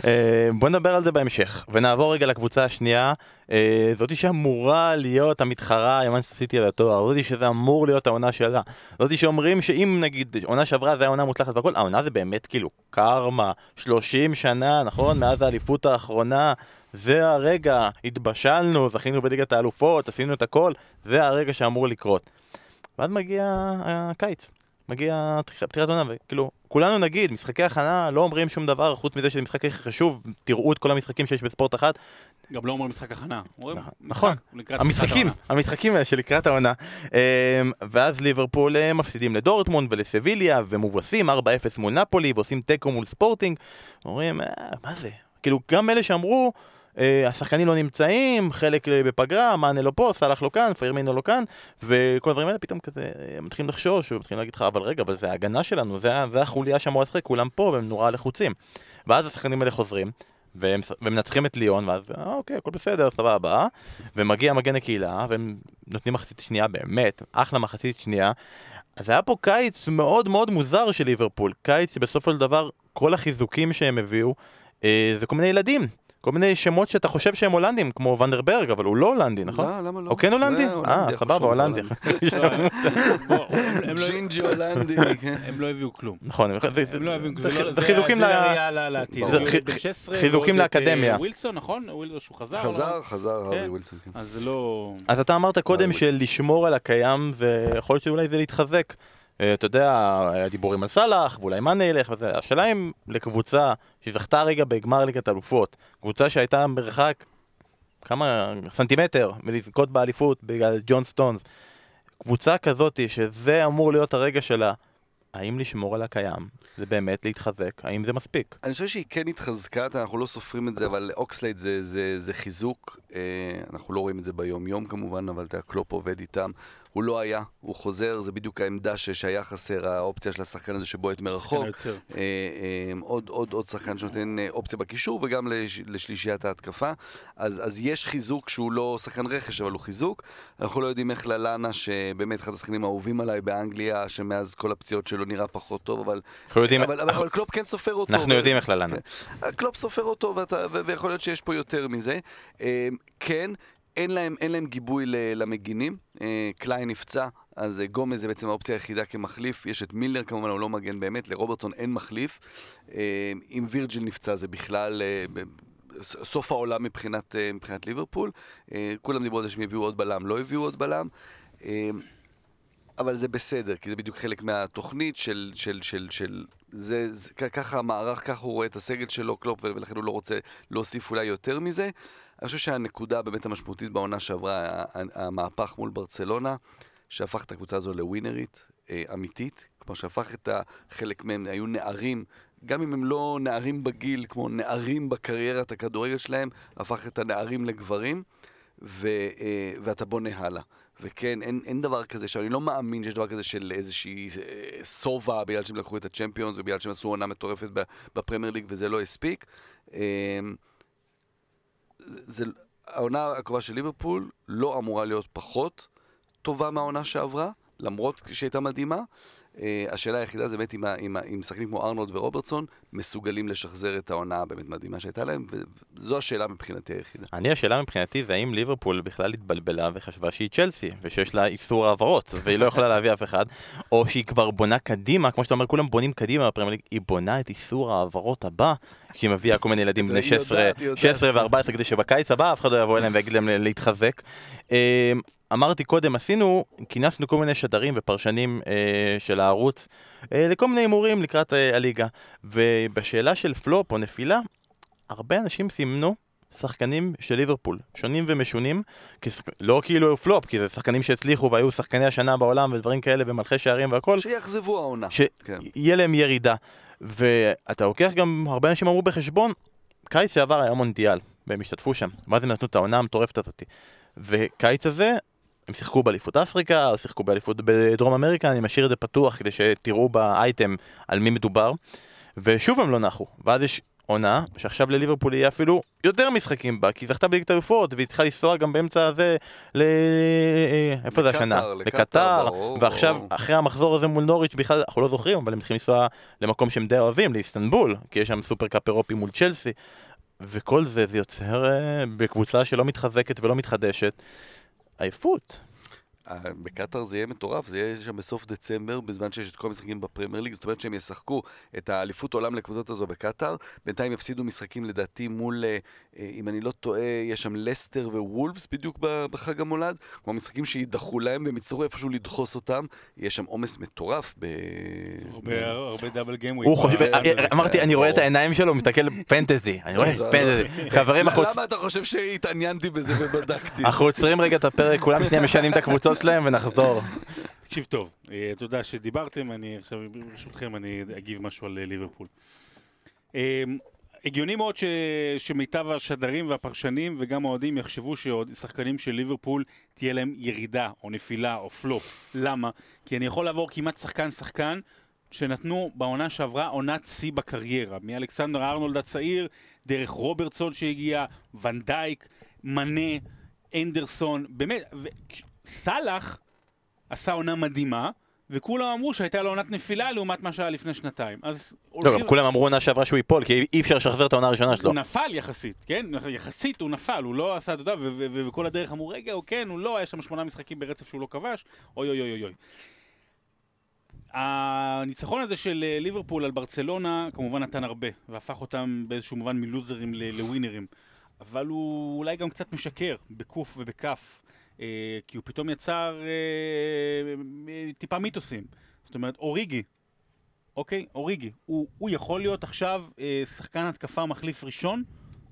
אה, בוא נדבר על זה בהמשך, ונעבור רגע לקבוצה השנייה, אה, זאתי שאמורה להיות המתחרה עם סיטי על התואר, זאתי שזה אמור להיות העונה שלה, זאתי שאומרים שאם נגיד עונה שעברה זה היה עונה מוצלחת והכל, העונה זה באמת כאילו קרמה, 30 שנה, נכון? מאז האליפות האחרונה, זה הרגע, התבשלנו, זכינו בליגת האלופות, עשינו את הכל, זה הרגע שאמור לקרות. ואז מגיע הקיץ, מגיע פתיחת עונה, וכאילו, כולנו נגיד, משחקי הכנה לא אומרים שום דבר, חוץ מזה שזה משחק הכי חשוב, תראו את כל המשחקים שיש בספורט אחת. גם לא אומרים משחק הכנה. אומרים נכון. משחק לקראת המשחקים. המשחקים האלה שלקראת העונה. אמ, ואז ליברפול אה, מפסידים לדורטמונד ולסביליה, ומובסים 4-0 מול נפולי, ועושים תיקו מול ספורטינג. אומרים, "אה, מה זה? כאילו, גם אלה שאמרו, השחקנים לא נמצאים, חלק אה, בפגרה, מאנה לא פה, סאלח לא כאן, פיירמינו לא כאן, וכל הדברים האלה פתאום כזה אה, מתחילים לחשוש, ומתחילים להגיד לך, אבל רגע, אבל זה ההגנה שלנו, זה, זה החוליה שאמורה לשחק, כולם פה, והם נורא לחוצים. ואז השחקנים האלה חוזרים, והם ומנצחים את ליון, ואז אה, אוקיי, הכל בסדר, סבבה. ומגיע מגן הקהילה, והם נותנים מחצית שנייה באמת, אחלה מחצית שנייה. אז היה פה קיץ מאוד מאוד מוזר של ליברפול, קיץ שבסופו של דבר כל החיזוקים שהם הביאו אה, זה כל מיני ילדים, כל מיני שמות שאתה חושב שהם הולנדים, כמו ואן דן ברג, אבל הוא לא הולנדי, נכון? לא, למה לא? הוא כן הולנדי? אה, סבבה, הולנדי. הם לא- ג'ינג'י הולנדי, כן. הם לא הביאו כלום. נכון, זה- לא לא- חיזוקים לעתיד. זה הביאו חי- בן 16, חיזוקים אה, לאקדמיה. ווילסון, נכון? ווילסון שהוא חזר? חזר, לא? חזר הארי כן. ווילסון. כן. אז זה לא... אז אתה אמרת קודם ווילסון. של לשמור על הקיים, ויכול להיות שאולי זה להתחזק. אה, אתה יודע, היה דיבורים על סאלח, ואולי מאנה ילך וזה. השאלה אם לקבוצה שזכתה רגע בגמר ליגת אלופות, קבוצה שהייתה מרחק כמה סנטימטר מלזכות באליפות בגלל ג'ון סטונס, קבוצה כזאת שזה אמור להיות הרגע שלה, האם לשמור על הקיים זה באמת להתחזק? האם זה מספיק? אני חושב שהיא כן התחזקה, אנחנו לא סופרים את זה, אבל אוקסלייד זה, זה, זה חיזוק. אה, אנחנו לא רואים את זה ביום-יום כמובן, אבל אתה קלופ עובד איתם. הוא לא היה, הוא חוזר, זה בדיוק העמדה ש- שהיה חסר, האופציה של השחקן הזה שבועט מרחוק. אה, אה, עוד, עוד, עוד שחקן שנותן אה, אופציה בקישור וגם לש, לשלישיית ההתקפה. אז, אז יש חיזוק שהוא לא שחקן רכש, אבל הוא חיזוק. אנחנו לא יודעים איך ללאנה, שבאמת אחד השחקנים האהובים עליי באנגליה, שמאז כל הפציעות שלו נראה פחות טוב, אבל... אנחנו יודעים, אבל, אבל, אבל קלופ כן סופר אותו. אנחנו ו- יודעים איך ללאנה. כן. קלופ סופר אותו, ואתה, ו- ויכול להיות שיש פה יותר מזה. אה, כן, אין להם, אין להם גיבוי ל- למגינים. אה, קליין נפצע, אז אה, גומז זה בעצם האופציה היחידה כמחליף. יש את מילנר כמובן, הוא לא מגן באמת, לרוברטסון אין מחליף. אה, אם וירג'יל נפצע זה בכלל... אה, סוף העולם מבחינת, אה, מבחינת ליברפול. אה, כולם דיברו על זה שהם יביאו עוד בלם, לא הביאו עוד בלם. אה, אבל זה בסדר, כי זה בדיוק חלק מהתוכנית של... של, של, של זה, זה, ככה המערך, ככה הוא רואה את הסגל שלו, קלופ, ולכן הוא לא רוצה להוסיף אולי יותר מזה. אני חושב שהנקודה באמת המשמעותית בעונה שעברה, המהפך מול ברצלונה, שהפך את הקבוצה הזו לווינרית אה, אמיתית, כמו שהפך את ה- חלק מהם, היו נערים, גם אם הם לא נערים בגיל, כמו נערים בקריירת הכדורגל שלהם, הפך את הנערים לגברים, ו, אה, ואתה בונה הלאה. וכן, אין, אין דבר כזה, שאני לא מאמין שיש דבר כזה של איזושהי אה, שובע בגלל שהם לקחו את הצ'מפיונס ובגלל שהם עשו עונה מטורפת בפרמייר ליג וזה לא הספיק. אה, זה, העונה הקרובה של ליברפול לא אמורה להיות פחות טובה מהעונה שעברה, למרות שהיא הייתה מדהימה. אה, השאלה היחידה זה באמת אם ה- אם ה- אם שחקנים כמו ארנולד ורוברטסון מסוגלים לשחזר את העונה הבאמת מדהימה שהייתה להם, וזו השאלה מבחינתי היחידה. אני, השאלה מבחינתי זה האם ליברפול בכלל התבלבלה וחשבה שהיא צ'לסי, ושיש לה איסור העברות, והיא לא יכולה להביא אף אחד, או שהיא כבר בונה קדימה, כמו שאתה אומר, כולם בונים קדימה בפרמייר ליג, היא בונה את איסור העברות הבא, שהיא מביאה כל מיני ילדים בני היא 16 יודעת, היא יודעת. 16 ו-14, כדי שבקיץ הבא אף אחד לא יבוא אליהם ויגיד להם להתחזק. אמרתי קודם, עשינו, כינסנו כל מיני שדרים ופרשנים אה, של הערוץ אה, לכל מיני הימורים לקראת אה, הליגה. ובשאלה של פלופ או נפילה, הרבה אנשים סימנו שחקנים של ליברפול, שונים ומשונים, כש- לא כאילו פלופ, כי זה שחקנים שהצליחו והיו שחקני השנה בעולם ודברים כאלה ומלכי שערים והכל, שיאכזבו העונה. כן. שיהיה להם ירידה. ואתה לוקח גם, הרבה אנשים אמרו בחשבון, קיץ שעבר היה מונדיאל, והם השתתפו שם, ואז הם נתנו את העונה המטורפת הזאת. וקיץ הזה, הם שיחקו באליפות אפריקה, או שיחקו באליפות בדרום אמריקה, אני משאיר את זה פתוח כדי שתראו באייטם על מי מדובר. ושוב הם לא נחו, ואז יש עונה, שעכשיו לליברפול יהיה אפילו יותר משחקים בה, כי היא זכתה בליגת האלופות, והיא צריכה לנסוע גם באמצע הזה ל... איפה זה השנה? לקטר, ועכשיו. אחרי המחזור הזה מול נוריץ' בכלל, אנחנו לא זוכרים, אבל הם צריכים לנסוע למקום שהם די אוהבים, לאיסטנבול, כי יש שם סופר קאפ אירופי מול צ'לסי, וכל זה, זה יוצר אה, בקבוצה שלא מתחזקת ולא מתחדשת, עייפות. אה, בקטאר זה יהיה מטורף, זה יהיה שם בסוף דצמבר, בזמן שיש את כל המשחקים בפרמייר ליג, זאת אומרת שהם ישחקו את האליפות עולם לקבוצות הזו בקטאר, בינתיים יפסידו משחקים לדעתי מול, אה, אה, אם אני לא טועה, יש שם לסטר ווולפס בדיוק בחג המולד, כמו משחקים שיידחו להם והם יצטרכו איפשהו לדחוס אותם, יש שם עומס מטורף ב... הרבה- הרבה דאבל חושב, אה, אמרתי, אני רואה את. העיניים שלו, מסתכל פנטזי, אני רואה פנטזי. חברים, אנחנו למה אתה חושב שהתעניינתי בזה ובדקתי? אנחנו עוצרים רגע את הפרק, כולם שנייה משנים את הקבוצות שלהם ונחזור. תקשיב טוב, אה, תודה שדיברתם, אני עכשיו, ברשותכם, אני אגיב משהו על אה, ליברפול. אה, הגיוני מאוד ש... שמיטב השדרים והפרשנים וגם האוהדים יחשבו ששחקנים של ליברפול תהיה להם ירידה או נפילה או פלופ. למה? כי אני יכול לעבור כמעט שחקן-שחקן שנתנו בעונה שעברה עונת שיא בקריירה. מאלכסנדר ארנולד הצעיר, דרך רוברטסון שהגיע, ונדייק, מנה, אנדרסון, באמת, ו... סאלח עשה עונה מדהימה, וכולם אמרו שהייתה לו עונת נפילה לעומת מה שהיה לפני שנתיים. אז לא, גם כולם אמרו עונה שעברה שהוא ייפול, כי אי אפשר לשחזר את העונה הראשונה שלו. הוא נפל יחסית, כן? יחסית הוא נפל, הוא לא עשה, אתה יודע, וכל הדרך אמרו, רגע, הוא כן, הוא לא, היה שם שמונה משחקים ברצף שהוא לא כבש, אוי אוי אוי אוי. הניצחון הזה של אה, ליברפול על ברצלונה כמובן נתן הרבה, והפך אותם באיזשהו מובן מלוזרים לווינרים. אבל הוא אולי גם קצת משקר, בקוף ובכף, כי הוא פתאום יצר אה, אה, טיפה מיתוסים. זאת אומרת, אוריגי, אוקיי? אוריגי. הוא, הוא יכול להיות עכשיו אה, שחקן התקפה מחליף ראשון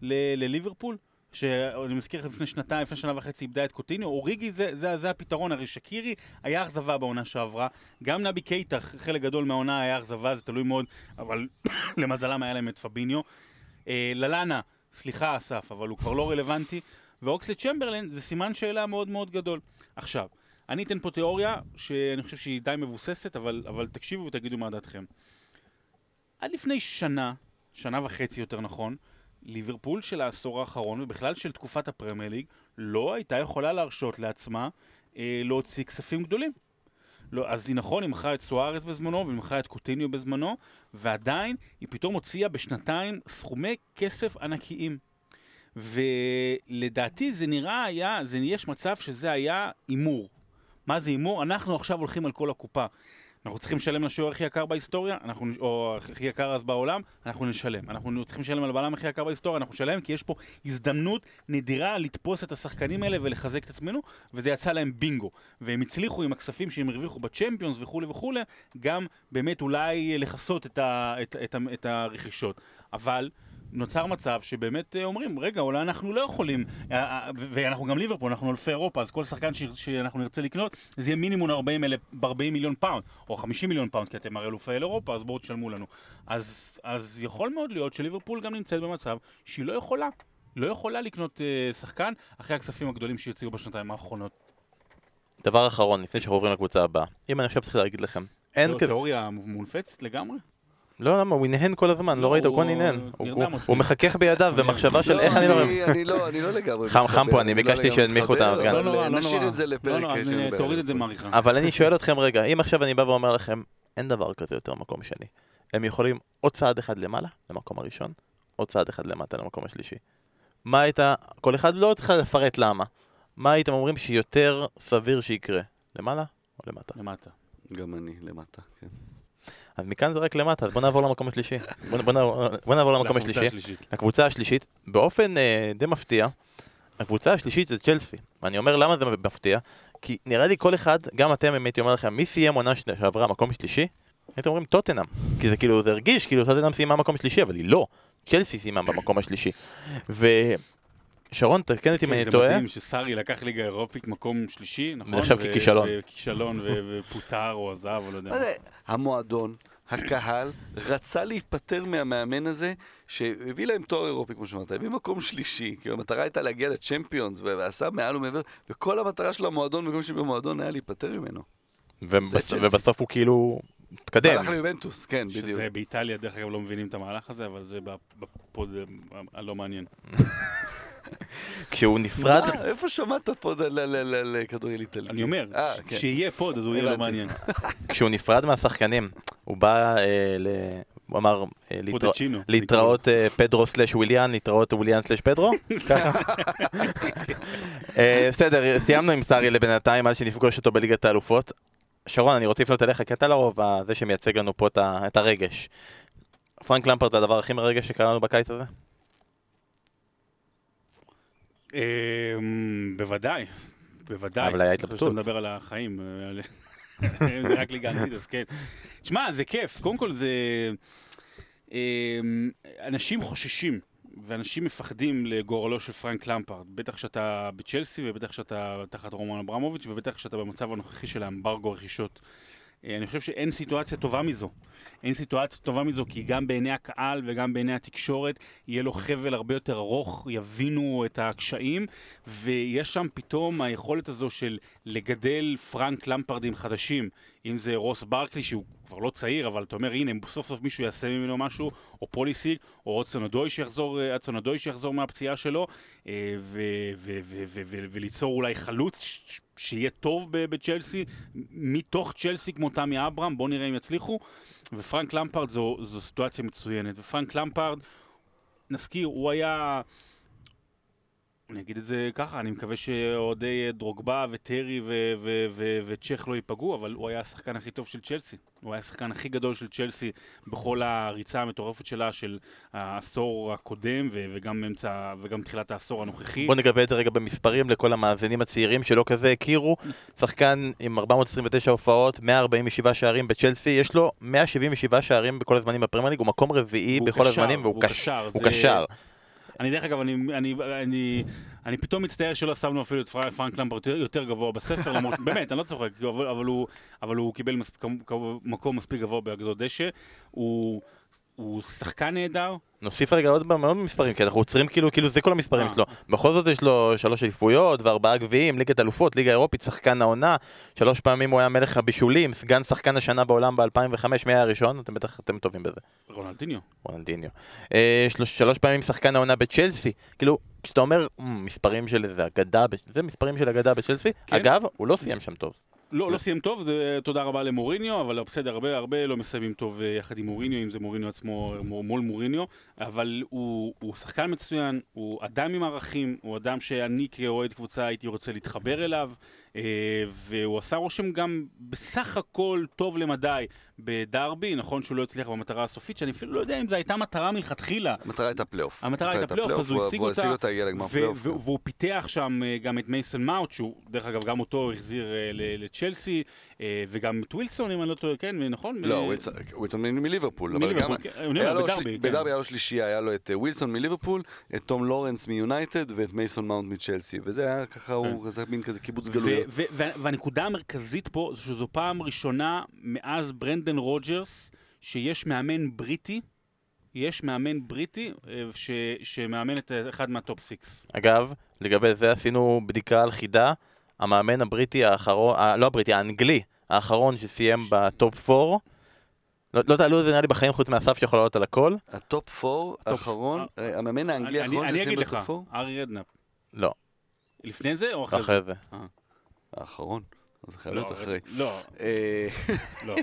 לליברפול? שאני מזכיר לך לפני שנתיים, לפני שנה וחצי איבדה את קוטיניו, אוריגי זה, זה, זה הפתרון, הרי שקירי היה אכזבה בעונה שעברה, גם נבי קייטה, חלק גדול מהעונה היה אכזבה, זה תלוי מאוד, אבל למזלם היה להם את פביניו. אה, ללאנה, סליחה אסף, אבל הוא כבר לא רלוונטי, ואוקסלי צ'מברלין זה סימן שאלה מאוד מאוד גדול. עכשיו, אני אתן פה תיאוריה שאני חושב שהיא די מבוססת, אבל, אבל תקשיבו ותגידו מה דעתכם. עד לפני שנה, שנה וחצי יותר נכון, ליברפול של העשור האחרון, ובכלל של תקופת הפרמייר ליג, לא הייתה יכולה להרשות לעצמה אה, להוציא כספים גדולים. לא, אז היא נכון, היא מכרה את סוארז בזמנו, והיא מכרה את קוטיניו בזמנו, ועדיין היא פתאום הוציאה בשנתיים סכומי כסף ענקיים. ולדעתי זה נראה היה, זה יש מצב שזה היה הימור. מה זה הימור? אנחנו עכשיו הולכים על כל הקופה. אנחנו צריכים לשלם לשוער הכי יקר בהיסטוריה, אנחנו, או הכי יקר אז בעולם, אנחנו נשלם. אנחנו צריכים לשלם על הבלם הכי יקר בהיסטוריה, אנחנו נשלם, כי יש פה הזדמנות נדירה לתפוס את השחקנים האלה ולחזק את עצמנו, וזה יצא להם בינגו. והם הצליחו עם הכספים שהם הרוויחו בצ'מפיונס וכולי וכולי, גם באמת אולי לכסות את, את, את, ה, את הרכישות. אבל... נוצר מצב שבאמת אה, אומרים, רגע, אולי אנחנו לא יכולים, אה, אה, ואנחנו גם ליברפול, אנחנו אלפי אירופה, אז כל שחקן ש- שאנחנו נרצה לקנות, זה יהיה מינימום 40, אלף, 40 מיליון פאונד, או 50 מיליון פאונד, כי אתם הרי אלופי אירופה, אז בואו תשלמו לנו. אז, אז יכול מאוד להיות שליברפול גם נמצאת במצב שהיא לא יכולה, לא יכולה לקנות אה, שחקן אחרי הכספים הגדולים שיציעו בשנתיים האחרונות. דבר אחרון, לפני שאנחנו עוברים לקבוצה הבאה. אם אני עכשיו צריך להגיד לכם, אין זו כזה... תיאוריה מונפצת לגמרי? לא, למה? הוא הנהן כל הזמן, לא לא, ראית? הוא כבר נהנן. הוא- מחכך בידיו במחשבה של איך אני לא... אני לא, אני לא לגמרי חם- חם פה, אני לא ביקשתי שינמיכו את הארגן. לא נורא, לא נשאיר נורא. את זה לא לפרק נורא, של אז, אה. תוריד את זה מעריכה. אבל אני שואל אתכם רגע, אם עכשיו אני בא ואומר לכם, אין דבר כזה יותר מקום שני. הם יכולים עוד צעד אחד למעלה, למקום הראשון, עוד צעד אחד למטה, למקום השלישי. מה הייתה, כל אחד לא צריך לפרט למה. מה הייתם אומרים שיותר סביר שיקרה? למעלה או למטה? למטה. גם אני למטה, כן. אז מכאן זה רק למטה, אז בוא נעבור למקום השלישי. בוא, בוא, נעבור, בוא נעבור למקום לקבוצה השלישי. השלישית. הקבוצה השלישית, באופן אה, די מפתיע, הקבוצה השלישית זה צ'לסי. ואני אומר למה זה מפתיע, כי נראה לי כל אחד, גם אתם, אם הייתי אומר לכם, מי סיים עונה שעברה מקום שלישי? הייתם אומרים טוטנאם. כי זה כאילו, זה הרגיש כאילו טוטנאם סיימה מקום שלישי, אבל היא לא. צ'לסי סיימה במקום השלישי. ושרון, תקן אותי אם אני זה טועה. מדהים שסארי לקח ליגה אירופית מקום שלישי, נכון? נחשב ככישלון. וכישלון, ו- ופוטר או עזב, או לא יודע. זה? המועדון, הקהל, רצה להיפטר מהמאמן הזה, שהביא להם תואר אירופי, כמו שאמרת, הביא מקום שלישי, כי המטרה הייתה להגיע לצ'מפיונס, ועשה מעל ומעבר, וכל המטרה של המועדון, במקום שבמועדון היה להיפטר ממנו. ובסוף הוא כאילו התקדם. הלך ליובנטוס, כן, בדיוק. שזה באיטליה, דרך אגב, לא מבינים את המהלך הזה, אבל זה בפוד זה הלא מעניין. כשהוא נפרד, מה? איפה שמעת פה ל- ל- ל- ל- לכדורגל איטלקי? אני אומר, אה, ש- כן. כשיהיה פוד, אז הוא יהיה לא. מעניין. כשהוא נפרד מהשחקנים, הוא בא אה, ל... הוא אמר אה. להתראות אה, פדרו slash וויליאן, להתראות וויליאן slash פדרו? ככה? אה, בסדר, סיימנו עם סארי לבינתיים עד שנפגוש אותו בליגת האלופות. שרון, אני רוצה לפנות אליך, כי אתה לרוב זה שמייצג לנו פה את הרגש. פרנק למפרט זה הדבר הכי מרגש שקרה לנו בקיץ הזה? אמ, בוודאי, בוודאי. אבל היה התלבטות. שאתה מדבר על החיים, אה, זה רק ליגה אנגלית, אז כן. שמע, זה כיף. קודם כל זה... אמ, אנשים חוששים, ואנשים מפחדים לגורלו של פרנק למפרד. בטח שאתה בצ'לסי, ובטח שאתה תחת רומן אברמוביץ', ובטח שאתה במצב הנוכחי של האמברגו רכישות. אה, אני חושב שאין סיטואציה טובה מזו. אין סיטואציה טובה מזו, כי גם בעיני הקהל וגם בעיני התקשורת יהיה לו חבל הרבה יותר ארוך, יבינו את הקשיים, ויש שם פתאום היכולת הזו של לגדל פרנק למפרדים חדשים. אם זה רוס ברקלי, שהוא כבר לא צעיר, אבל אתה אומר, הנה, סוף סוף מישהו יעשה ממנו משהו, או פוליסיק, או עוד סונדוי שיחזור, אה, סונדוי שיחזור מהפציעה שלו, אה, וליצור אולי חלוץ שיהיה טוב בצ'לסי, מתוך צ'לסי כמו תמי אברהם, בואו נראה אם יצליחו. ופרנק למפרד זו, זו סיטואציה מצוינת. ופרנק למפרד, נזכיר, הוא היה... אני אגיד את זה ככה, אני מקווה שאוהדי דרוגבה וטרי וצ'ך לא ייפגעו, אבל הוא היה השחקן הכי טוב של צ'לסי. הוא היה השחקן הכי גדול של צ'לסי בכל הריצה המטורפת שלה של העשור הקודם וגם אמצע, וגם תחילת העשור הנוכחי. בוא נגבה את זה רגע במספרים לכל המאזינים הצעירים שלא כזה הכירו. שחקן עם 429 הופעות, 147 שערים בצ'לסי, יש לו 177 שערים בכל הזמנים בפרמייר ליג, הוא מקום רביעי בכל קשר, הזמנים, והוא והוא קש- קשר, הוא זה- קשר. אני דרך אגב, אני, אני, אני, אני פתאום מצטער שלא שמנו אפילו את פרנק, יותר, יותר גבוה בספר, למרות, באמת, אני לא צוחק, אבל, אבל, הוא, אבל הוא קיבל מספיק, מקום מספיק גבוה באגדות דשא. הוא, הוא שחקן נהדר, נוסיף רגע עוד מאוד מספרים, כי אנחנו עוצרים כאילו, כאילו זה כל המספרים אה. שלו. בכל זאת יש לו שלוש אליפויות וארבעה גביעים, ליגת אלופות, ליגה אירופית, שחקן העונה. שלוש פעמים הוא היה מלך הבישולים, סגן שחקן השנה בעולם ב-2005, מי היה הראשון? אתם בטח, אתם טובים בזה. רונלדיניו. רונלדיניו. אה, שלוש, שלוש פעמים שחקן העונה בצ'לסי. כאילו, כשאתה אומר "מ, מספרים של איזה אגדה, זה מספרים של אגדה בצ'לסי. כן. אגב, הוא לא סיים שם טוב. לא, לא סיים טוב, זה תודה רבה למוריניו, אבל בסדר, הרבה, הרבה לא מסיימים טוב אה, יחד עם מוריניו, אם זה מוריניו עצמו מול מוריניו, אבל הוא, הוא שחקן מצוין, הוא אדם עם ערכים, הוא אדם שאני כאוהד קבוצה הייתי רוצה להתחבר אליו, והוא עשה רושם גם בסך הכל טוב למדי בדרבי, נכון שהוא לא הצליח במטרה הסופית, שאני אפילו לא יודע אם זו הייתה מטרה מלכתחילה, המטרה הייתה פלייאוף. המטרה הייתה פלייאוף, אז הוא השיג אותה, אותה, והוא פיתח שם אה, גם את מייסון מאונט, שהוא, דרך אגב, גם אותו החזיר אה, לצ'לסי, אה, וגם את ווילסון, אם אני לא טועה, כן, נכון? לא, אה, ווילסון- מליברפול, אבל גם... כן, בדרבי, כן. בדרבי היה לו שלישייה, היה לו את אה, ווילסון מליברפול, את תום לורנס מיונייטד ואת מייסון מאונט מצ'לסי, וזה היה ככה, הוא זה מין כזה קיבוץ גלויות. והנקודה המרכזית פה, זה שזו פעם ראשונה מאז ברנדן רוג'רס, שיש מאמן בריטי, יש מאמן בריטי אה, ש- שמאמן את אה, אחד מה top six. אגב, לגבי זה עשינו בדיקה על חידה. המאמן הבריטי האחרון, ה- לא הבריטי, האנגלי, האחרון שסיים ב top 4. לא, לא תעלו את זה נראה לי בחיים חוץ מאסף שיכול לעלות על הכל. הטופ 4 האחרון, אה, המאמן האנגלי אני- האחרון אני שסיים אגיד לך, ב top 4? ארי רדנאפ. לא, לפני זה או אחרי זה? אחרי זה. האחרון. אז זה חייב לא, להיות אחרי. לא, אה, לא.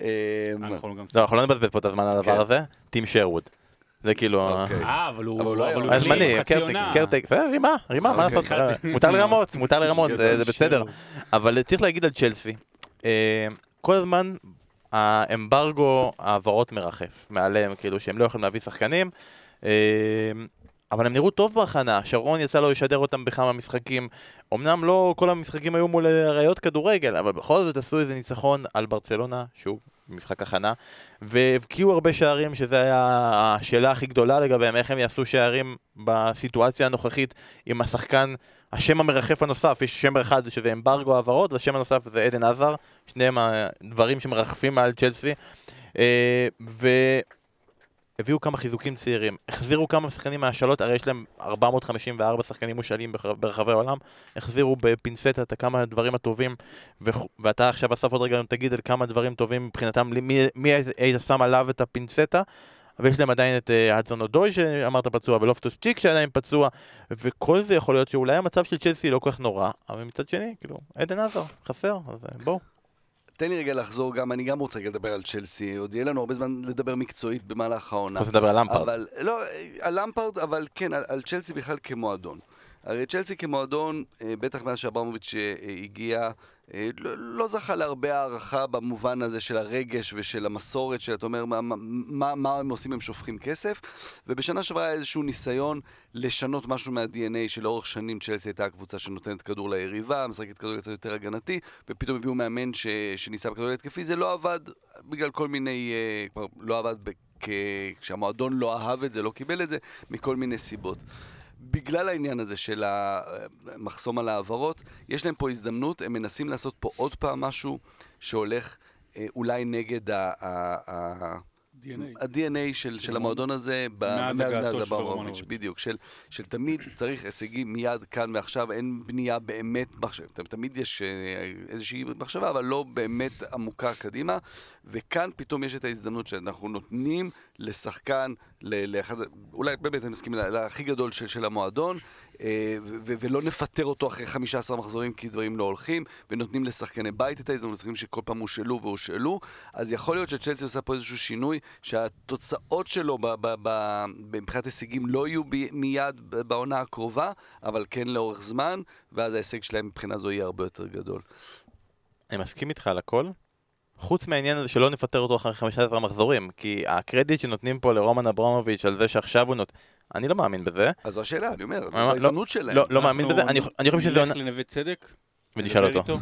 אה, אנחנו גם... לא, אנחנו לא נבזבז פה את הזמן על הדבר כן. הזה. טים שרווד. זה כאילו... אוקיי. אה, אבל הוא... אבל הוא לא הזמני. קרטק, בסדר, רימה, רימה, מה אוקיי. לעשות? מותר לרמות, מותר לרמות, זה בסדר. אבל צריך להגיד על צ'לסי, אה, כל הזמן האמברגו העברות מרחף מעליהם, כאילו שהם לא יכולים להביא שחקנים, אה, אבל הם נראו טוב בהכנה, שרון יצא לו לשדר אותם בכמה משחקים, אמנם לא כל המשחקים היו מול אריות כדורגל, אבל בכל זאת עשו איזה ניצחון על ברצלונה, שוב, משחק הכנה, והבקיעו הרבה שערים, שזה היה השאלה הכי גדולה לגביהם, איך הם יעשו שערים בסיטואציה הנוכחית עם השחקן, השם המרחף הנוסף, יש שם אחד שזה אמברגו העברות, והשם הנוסף זה עדן עזר, שניהם הדברים שמרחפים מעל צ'לסי, אה, והביאו כמה חיזוקים צעירים, החזירו כמה שחקנים מהשאלות, הרי יש להם 454 שחקנים מושאלים ברח- ברחבי העולם, החזירו בפינצטה את הכמה דברים הטובים, וכו- ואתה עכשיו אסף עוד רגע גם תגיד על כמה דברים טובים מבחינתם, מי, היית- שם עליו את הפינצטה, אבל יש להם עדיין את אה, הדסון אודוי שאמרת פצוע, ולופטוס צ'יק שעדיין פצוע, וכל זה יכול להיות שאולי המצב של צ'לסי לא כל כך נורא, אבל מצד שני, כאילו, עדן עזר, חסר, אז אה, בואו. תן לי רגע לחזור גם, אני גם רוצה לדבר על צ'לסי, עוד יהיה לנו הרבה זמן לדבר מקצועית במהלך העונה. רוצה לדבר על למפרד. אבל, לא, על למפרד, אבל כן, על, על צ'לסי בכלל כמועדון. הרי צ'לסי כמועדון, אה, בטח מאז שאברמוביץ' אה, הגיע, אה, לא, לא זכה להרבה הערכה במובן הזה של הרגש ושל המסורת, שאתה אומר, מה, מה, מה, הם עושים, הם שופכים כסף. ובשנה שעברה היה איזשהו ניסיון לשנות משהו מה-DNA שלאורך שנים צ'לסי הייתה הקבוצה שנותנת כדור ליריבה, משחקת כדורגל קצת יותר הגנתי, ופתאום הביאו מאמן ש, שניסה בכדורגל התקפי, זה לא עבד בגלל כל מיני, אה, כבר לא עבד כשהמועדון לא אהב את זה, לא קיבל את זה, מכל מיני סיבות. בגלל העניין הזה של המחסום על ההעברות, יש להם פה הזדמנות, הם מנסים לעשות פה עוד פעם משהו שהולך אה, אולי נגד ה... ה, ה. ה-DNA של, של המועדון הזה, מאז הגעתו של אברמוביץ'. בדיוק, של, של תמיד צריך הישגים מיד כאן ועכשיו, אין בנייה באמת, מחשב, תמיד יש אה, איזושהי מחשבה, אבל לא באמת עמוקה קדימה, וכאן פתאום יש את ההזדמנות שאנחנו נותנים לשחקן, ל- לאחד, אולי באמת אני מסכים, לה- להכי גדול של, של המועדון, ולא נפטר אותו אחרי 15 מחזורים כי דברים לא הולכים, ונותנים לשחקני בית את ההזדמנות, לשחקנים שכל פעם הושאלו והושאלו, אז יכול להיות שצ'לסי עושה פה איזשהו שינוי, שהתוצאות שלו מבחינת הישגים לא יהיו מיד בעונה הקרובה, אבל כן לאורך זמן, ואז ההישג שלהם מבחינה זו יהיה הרבה יותר גדול. אני מסכים איתך על הכל, חוץ מהעניין הזה שלא נפטר אותו אחרי 15 מחזורים, כי הקרדיט שנותנים פה לרומן אברמוביץ' על זה שעכשיו הוא נות... אני לא מאמין בזה, אז זו השאלה, אני אומר, זו לא, ההזדמנות שלהם. לא, לא מאמין בזה, אני, אני חושב שזה... נלך לנווה צדק. ונשאל נדבר אותו.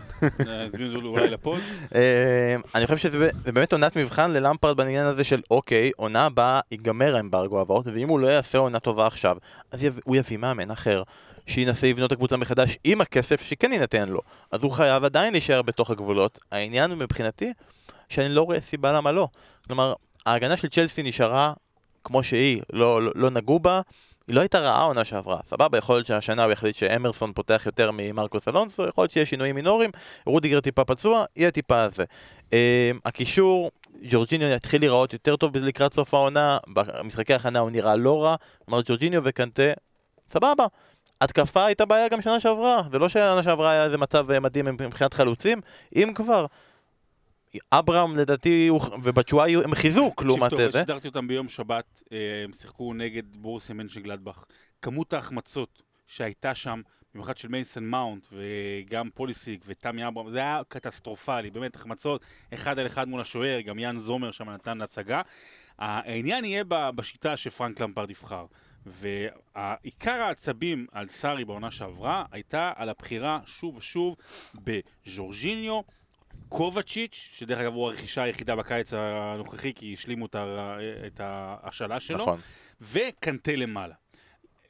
נזמין אותו אולי לפוד. אה, אני חושב שזה באמת עונת מבחן ללמפרד בעניין הזה של אוקיי, עונה הבאה ייגמר האמברגו העברות, ואם הוא לא יעשה עונה טובה עכשיו, אז הוא יביא מאמן אחר, שינסה לבנות את הקבוצה מחדש עם הכסף שכן יינתן לו. אז הוא חייב עדיין להישאר בתוך הגבולות. העניין מבחינתי, שאני לא רואה סיבה למה לא. כלומר, ההגנה של צ'לסי נשארה כמו שהיא, לא, לא, לא נגעו בה. היא לא הייתה רעה העונה שעברה, סבבה, יכול להיות שהשנה הוא יחליט שאמרסון פותח יותר ממרקוס אלונסו, יכול להיות שיש שינויים מינוריים, רודיגר טיפה פצוע, יהיה טיפה זה. Uh, הקישור, ג'ורג'יניו יתחיל להיראות יותר טוב לקראת סוף העונה, במשחקי הכנה הוא נראה לא רע, כלומר ג'ורג'יניו וקנטה, סבבה. התקפה הייתה בעיה גם שנה שעברה, זה לא שנה שעברה היה איזה מצב אה, מדהים מבחינת חלוצים, אם כבר, אברהם לדעתי ובצ'ואיי הם חיזוק לעומת תקשיב זה. שידרתי אותם ביום שבת, אה, הם שיחקו נגד בורסיה מנשנגלדבאך. כמות ההחמצות שהייתה שם, במיוחד של מייסון מאונט וגם פוליסיק ותמי אברהם, זה היה קטסטרופלי, באמת החמצות, אחד על אחד מול השוער, גם יאן זומר שם נתן הצגה. העניין יהיה בשיטה שפרנק למפרד יבחר. ועיקר העצבים על סארי בעונה שעברה הייתה על הבחירה שוב ושוב בז'ורג'יניו, קובצ'יץ', שדרך אגב הוא הרכישה היחידה בקיץ הנוכחי כי השלימו את ההשאלה שלו, נכון. וקנטה למעלה.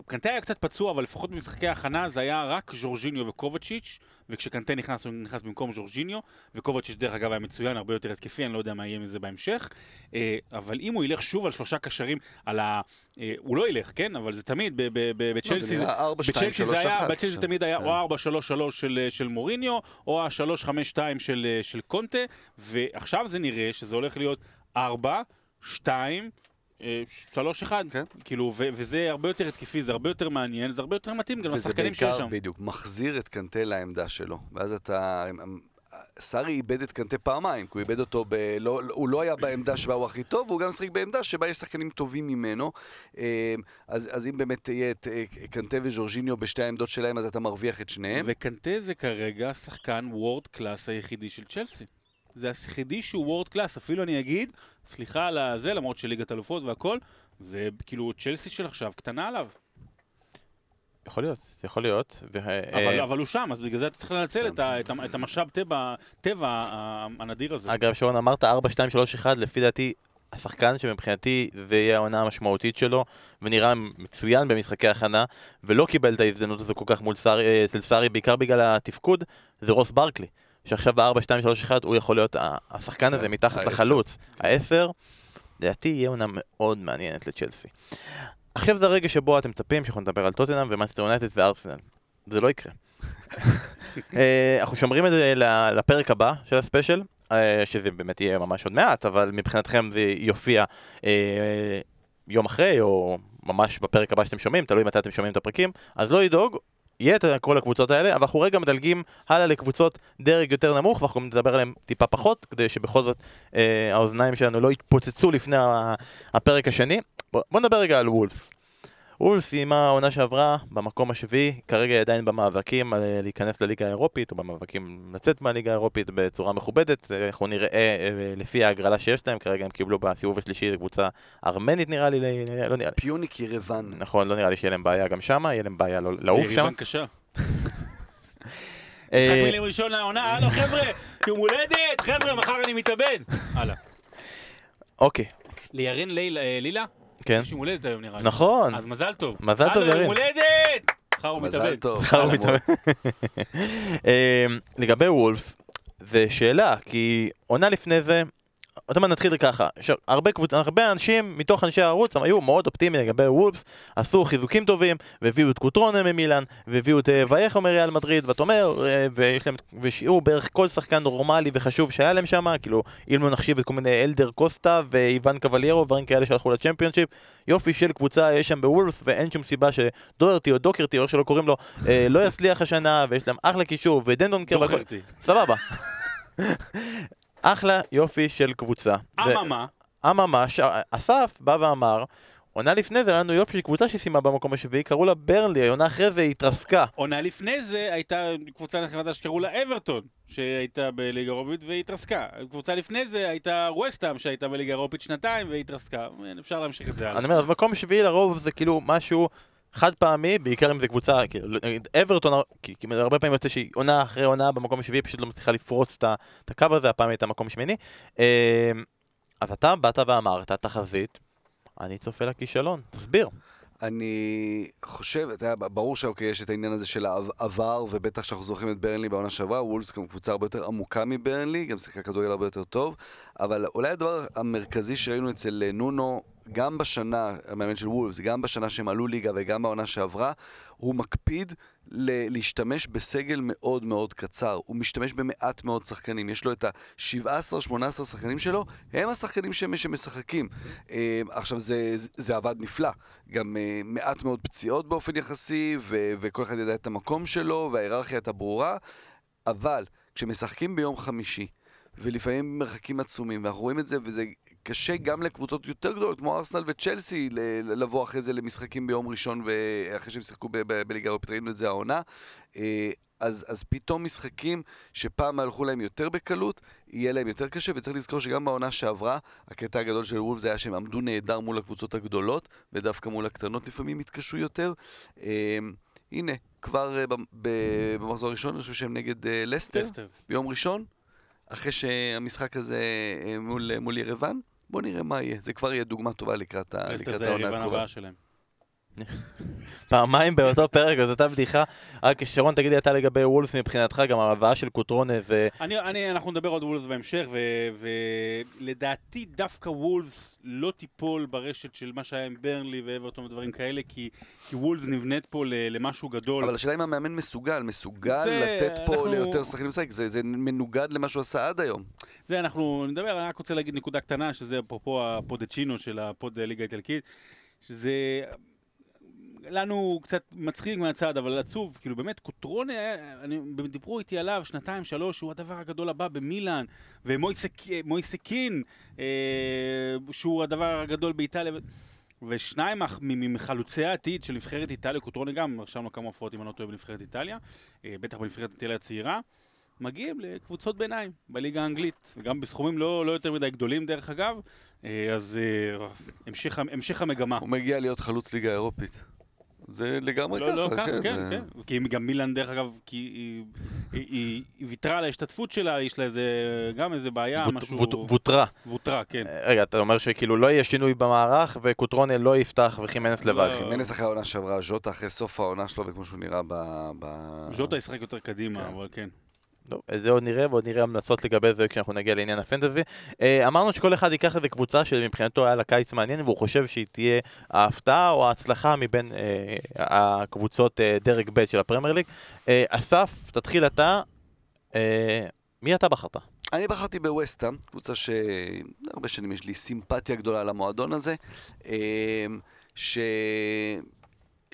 קנטה היה קצת פצוע, אבל לפחות במשחקי ההכנה זה היה רק ז'ורג'יניו וקובצ'יץ', וכשקנטה נכנס, הוא נכנס במקום ז'ורג'יניו, וקובצ'יץ' דרך אגב היה מצוין, הרבה יותר התקפי, אני לא יודע מה יהיה מזה בהמשך. אה, אבל אם הוא ילך שוב על שלושה קשרים, על ה... אה, הוא לא ילך, כן? אבל זה תמיד, בצ'לסי... זה נראה 4, 2, בצ'לסי 3, זה היה, 1. בצ'לסי זה תמיד היה כן. או 4-3-3 של, של מוריניו, או ה-3-5-2 של, של קונטה, ועכשיו זה נראה שזה הולך להיות 4, 2, אה, שלוש אחד, כן. כאילו, ו- וזה הרבה יותר התקפי, זה הרבה יותר מעניין, זה הרבה יותר מתאים גם וזה לשחקנים שיש בעיקר, שם. בדיוק, מחזיר את קנטה לעמדה שלו. ואז אתה... סארי איבד את קנטה פעמיים, כי הוא איבד אותו ב... לא, הוא לא היה בעמדה שבה הוא הכי טוב, והוא גם משחק בעמדה שבה יש שחקנים טובים ממנו. אה, אז, אז אם באמת תהיה את אה, קנטה וג'ורג'יניו בשתי העמדות שלהם, אז אתה מרוויח את שניהם. וקנטה זה כרגע שחקן world class היחידי של צ'לסי. זה היחידי שהוא world class, אפילו אני אגיד, סליחה על הזה, למרות שליגת אלופות והכל, זה כאילו צ'לסי של עכשיו קטנה עליו. יכול להיות, יכול להיות. ו- אבל, אה, אבל הוא שם, אז בגלל זה אתה צריך לנצל את, ה, את, את המשאב טבע, טבע ה- הנדיר הזה. אגב, שרון, אמרת 4, 2, 3, 1, לפי דעתי, השחקן שמבחינתי זה יהיה העונה המשמעותית שלו, ונראה מצוין במשחקי הכנה, ולא קיבל את ההזדמנות הזו כל כך מול סארי, אה, אצל סארי, בעיקר בגלל התפקוד, זה רוס ברקלי. שעכשיו ב-4, 2, 3, 1 הוא יכול להיות השחקן הזה מתחת. לחלוץ. העשר, לדעתי יהיה עונה מאוד מעניינת לצ'לסי. עכשיו זה הרגע שבו אתם מצפים שאנחנו נדבר על טוטנאם ומאנסטר יונייטד וארסנל. זה לא יקרה. אה, אנחנו שומרים את זה לפרק הבא של הספיישל, אה, שזה באמת יהיה ממש עוד מעט, אבל מבחינתכם זה יופיע אה, יום אחרי, או ממש בפרק הבא שאתם שומעים, תלוי מתי אתם שומעים את הפרקים, אז לא לדאוג, את כל הקבוצות האלה, אבל אנחנו רגע מדלגים הלאה לקבוצות דרג יותר נמוך, ואנחנו נדבר עליהן טיפה פחות, כדי שבכל זאת אה, האוזניים שלנו לא יתפוצצו לפני הפרק השני. בוא, בוא נדבר רגע על וולף. וולף סיימה העונה שעברה במקום השביעי, כרגע היא עדיין במאבקים אה, להיכנס לליגה האירופית, או במאבקים לצאת מהליגה האירופית בצורה מכובדת. אה, אנחנו נראה אה, לפי ההגרלה שיש להם, כרגע הם קיבלו בסיבוב השלישי קבוצה ארמנית נראה לי, לא נראה לי. פיוניק ירוון. נכון, לא נראה לי שיהיה להם בעיה גם שם, יהיה להם בעיה לא- לעוף שם. יריבן קשה. משחק מילים ראשון לעונה, הלו חבר'ה, יום הולדת, חבר'ה, מחר אני מתאבד. הלאה. אוקיי, לירין לילה? כן. יש יום הולדת היום נראה לי. נכון. אז מזל טוב. מזל טוב, ירין. יום הולדת! מחר הוא מזל מתאבד. טוב. מחר הוא. מתאמן. אמ, לגבי וולף, זה שאלה, כי עונה לפני זה, עוד מעט נתחיל ככה, ש- הרבה, קבוצ... הרבה אנשים מתוך אנשי הערוץ הם היו מאוד אופטימיים לגבי וולף, עשו חיזוקים טובים, והביאו את קוטרונה ממילאן, והביאו את אה, וייכו מריאל מדריד, ואתה אומר, אה, ויש להם, והשאירו בערך כל שחקן נורמלי וחשוב שהיה להם שם, כאילו, אם לא נחשיב את כל מיני אלדר קוסטה ואיוון קבליירו, דברים כאלה שהלכו לצ'מפיונשיפ, יופי של קבוצה יש שם בוולף, ואין שום סיבה שדוורטי או דוקרטי, או איך שלא קוראים לו, אה, לא יצליח השנה, ויש להם אחלה קישור, והכל- דוחרתי. סבבה. אחלה יופי של קבוצה. אממה, אממה, ש- אסף בא ואמר, עונה לפני זה היה לנו יופי של קבוצה שסיימה במקום השביעי, קראו לה ברנלי, העונה אחרי זה היא התרסקה. עונה לפני זה הייתה קבוצה נחמדה שקראו לה אברטון, שהייתה בליגה אירופית והתרסקה. קבוצה לפני זה הייתה ווסטהאם שהייתה בליגה אירופית שנתיים והתרסקה. אפשר להמשיך את זה הלאה. אני אומר, מקום שביעי לרוב זה כאילו משהו חד פעמי, בעיקר אם זה קבוצה, כאילו, נגיד אברטון, כי כי הרבה פעמים יוצא שהיא עונה אחרי עונה במקום השביעי, פשוט לא מצליחה לפרוץ את הקו הזה, הפעם הייתה מקום שמיני. אה, אז אתה באת ואמרת, תחזית, אני צופה לכישלון, תסביר. אני חושב, אתה יודע, ברור שאוקיי, יש את העניין הזה של העבר, ובטח שאנחנו זוכרים את ברנלי בעונה שעברה, וולס גם קבוצה הרבה יותר עמוקה מברנלי, גם שיחקה כדורגל הרבה יותר טוב, אבל אולי הדבר המרכזי שראינו אצל אה, נונו, גם בשנה, המאמן של וולס, גם בשנה שהם עלו ליגה וגם בעונה שעברה, הוא מקפיד ל- להשתמש בסגל מאוד מאוד קצר. הוא משתמש במעט מאוד שחקנים. יש לו את ה-17-18 שחקנים שלו, הם השחקנים שמ- שמשחקים. אה, עכשיו, זה- זה עבד נפלא. גם אה, מעט מאוד פציעות באופן יחסי, ו- וכל אחד ידע את המקום שלו, וההיררכיה הייתה ברורה, אבל כשמשחקים ביום חמישי, ולפעמים מרחקים עצומים, ואנחנו רואים את זה, וזה קשה גם לקבוצות יותר גדולות, כמו ארסנל וצ'לסי, לבוא אחרי זה למשחקים ביום ראשון, ואחרי שהם שיחקו בליגה האירופית, ראינו את זה העונה. אה, אז, אז פתאום משחקים שפעם הלכו להם יותר בקלות, יהיה להם יותר קשה, וצריך לזכור שגם בעונה שעברה, הקטע הגדול של וולף זה היה שהם עמדו נהדר מול הקבוצות הגדולות, ודווקא מול הקטנות לפעמים התקשו יותר. אה, הנה, כבר אה, במחזור הראשון, אני חושב שהם נגד לסטר. ביום ראשון, אחרי שהמשחק הזה אה, מול, מול ירוון, בואו נראה מה יהיה. זה כבר יהיה דוגמה טובה לקראת, ה- לסטר לקראת זה העונה היריבן הקרובה. הבאה שלהם. פעמיים באותו פרק, זאת אותה בדיחה. רק שרון, תגידי אתה לגבי וולבס מבחינתך, גם ההבאה של קוטרונה ו... אני, אני, אנחנו נדבר עוד וולבס בהמשך, ולדעתי דווקא וולבס לא תיפול ברשת של מה שהיה עם ברנלי ואברטון ודברים כאלה, כי, כי וולבס נבנית פה ל, למשהו גדול. אבל השאלה אם המאמן מסוגל, מסוגל זה- לתת פה אנחנו- ליותר שחקנים לשחק, זה זה מנוגד למה שהוא עשה עד היום. זה אנחנו נדבר, אני רק רוצה להגיד נקודה קטנה, שזה אפרופו הפודצ'ינו של הפוד ליגה האיטלקית, שזה לנו קצת מצחיק מהצד, אבל עצוב, כאילו באמת, קוטרונה, אני, דיברו איתי עליו שנתיים, שלוש, הוא הדבר הגדול הבא במילאן, ומויסקין, אה, שהוא הדבר הגדול באיטליה. ושניים מחלוצי העתיד של נבחרת איטליה, קוטרוני גם, רשמנו כמה הופעות אם אני לא טועה בנבחרת איטליה, אה, בטח בנבחרת איטליה הצעירה, מגיעים לקבוצות ביניים בליגה האנגלית, וגם בסכומים לא, לא יותר מדי גדולים דרך אגב, אה, אז אה, המשך, המשך המגמה. הוא מגיע להיות חלוץ ליגה אירופית. זה לגמרי לא, לא, ככה, ככה, כן, זה- כן. כי גם מילאן, דרך אגב, כי היא, ויתרה על ההשתתפות שלה, יש לה איזה, גם איזה בעיה, משהו... ווט- ווטרה. ווטרה, כן. רגע, אתה אומר שכאילו לא יהיה שינוי במערך, וקוטרונה לא יפתח וחימנס לבד. לא. חימנס אחרי העונה שעברה, ז'וטה אחרי סוף העונה שלו, וכמו שהוא נראה ב... ב- ז'וטה ישחק יותר קדימה, כן. אבל כן. את זה עוד נראה, ועוד נראה המלצות לגבי זה כשאנחנו נגיע לעניין הפנטזי. אה, אמרנו שכל אחד ייקח איזה קבוצה שמבחינתו היה לה קיץ מעניין, והוא חושב שהיא תהיה ההפתעה או ההצלחה מבין אה, הקבוצות אה, דרג ב' של הפרמייר ליג. אה, אסף, תתחיל אתה. אה, מי אתה בחרת? אני בחרתי בווסטהאם, קבוצה שהרבה שנים יש לי סימפתיה גדולה למועדון הזה, אמ, ש...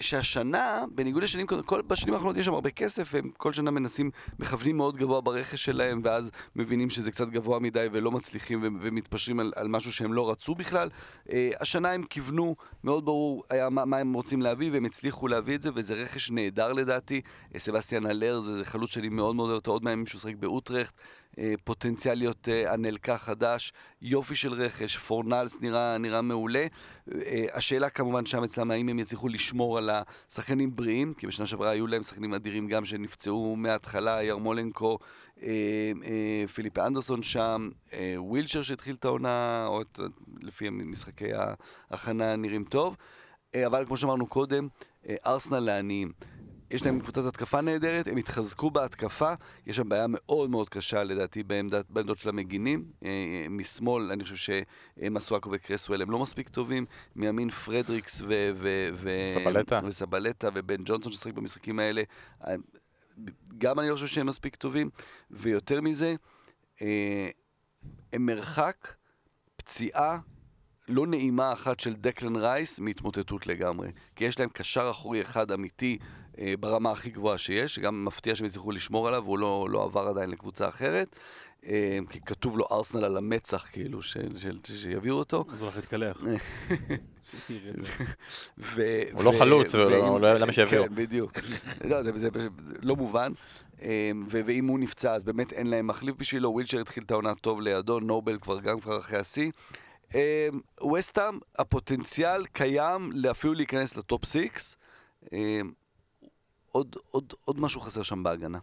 שהשנה, בניגוד לשנים, כל, בשנים האחרונות יש שם הרבה כסף, והם כל שנה מנסים, מכוונים מאוד גבוה ברכש שלהם, ואז מבינים שזה קצת גבוה מדי ולא מצליחים ו- ומתפשרים על, על משהו שהם לא רצו בכלל. אה, השנה הם כיוונו, מאוד ברור היה מה, מה הם רוצים להביא, והם הצליחו להביא את זה, וזה רכש נהדר לדעתי. אה, סבסטיאן אלר זה, זה חלוץ שאני מאוד מאוד אוהב אותו, עוד מהימים שהוא שחק באוטרכט. אה, פוטנציאל להיות אה, הנלקח חדש, יופי של רכש, פורנלס נראה, נראה מעולה. אה, השאלה כמובן שם אצלם, האם הם יצליחו לשמור על השחקנים בריאים, כי בשנה שעברה היו להם שחקנים אדירים גם שנפצעו מההתחלה, ירמולנקו, פיליפ אנדרסון שם, ווילצ'ר שהתחיל את העונה, או את, לפי משחקי ההכנה נראים טוב. אבל כמו שאמרנו קודם, ארסנל לעניים. יש להם קבוצת התקפה נהדרת, הם התחזקו בהתקפה, יש שם בעיה מאוד מאוד קשה לדעתי בעמדת, בעמדות של המגינים. אה, אה, משמאל, אני חושב שמסואקו וקרסוול הם לא מספיק טובים, מימין פרדריקס ו... ו, ו סבלטה. וסבלטה ובן ג'ונסון ששחק במשחקים האלה, אה, גם אני לא חושב שהם מספיק טובים, ויותר מזה, הם מרחק פציעה לא נעימה אחת של דקלן רייס מהתמוטטות לגמרי. כי יש להם קשר אחורי אחד אמיתי ברמה הכי גבוהה שיש, שגם מפתיע שהם הצליחו לשמור עליו, והוא לא, לא עבר עדיין לקבוצה אחרת. אה, כי כתוב לו ארסנל על המצח, כאילו, שיביאו אותו. אז הוא הולך להתקלח. הוא לא חלוץ, לא- לא- למה שיביאו? כן, בדיוק. לא, זה, זה, זה, זה לא מובן. ו- ואם הוא נפצע, אז באמת אין להם מחליף בשבילו. ווילצ'ר התחיל את העונה טוב לידו, נובל כבר גם כבר אחרי השיא. ווסטהאם, הפוטנציאל קיים אפילו להיכנס לטופ 6. עוד, עוד, עוד משהו חסר שם בהגנה.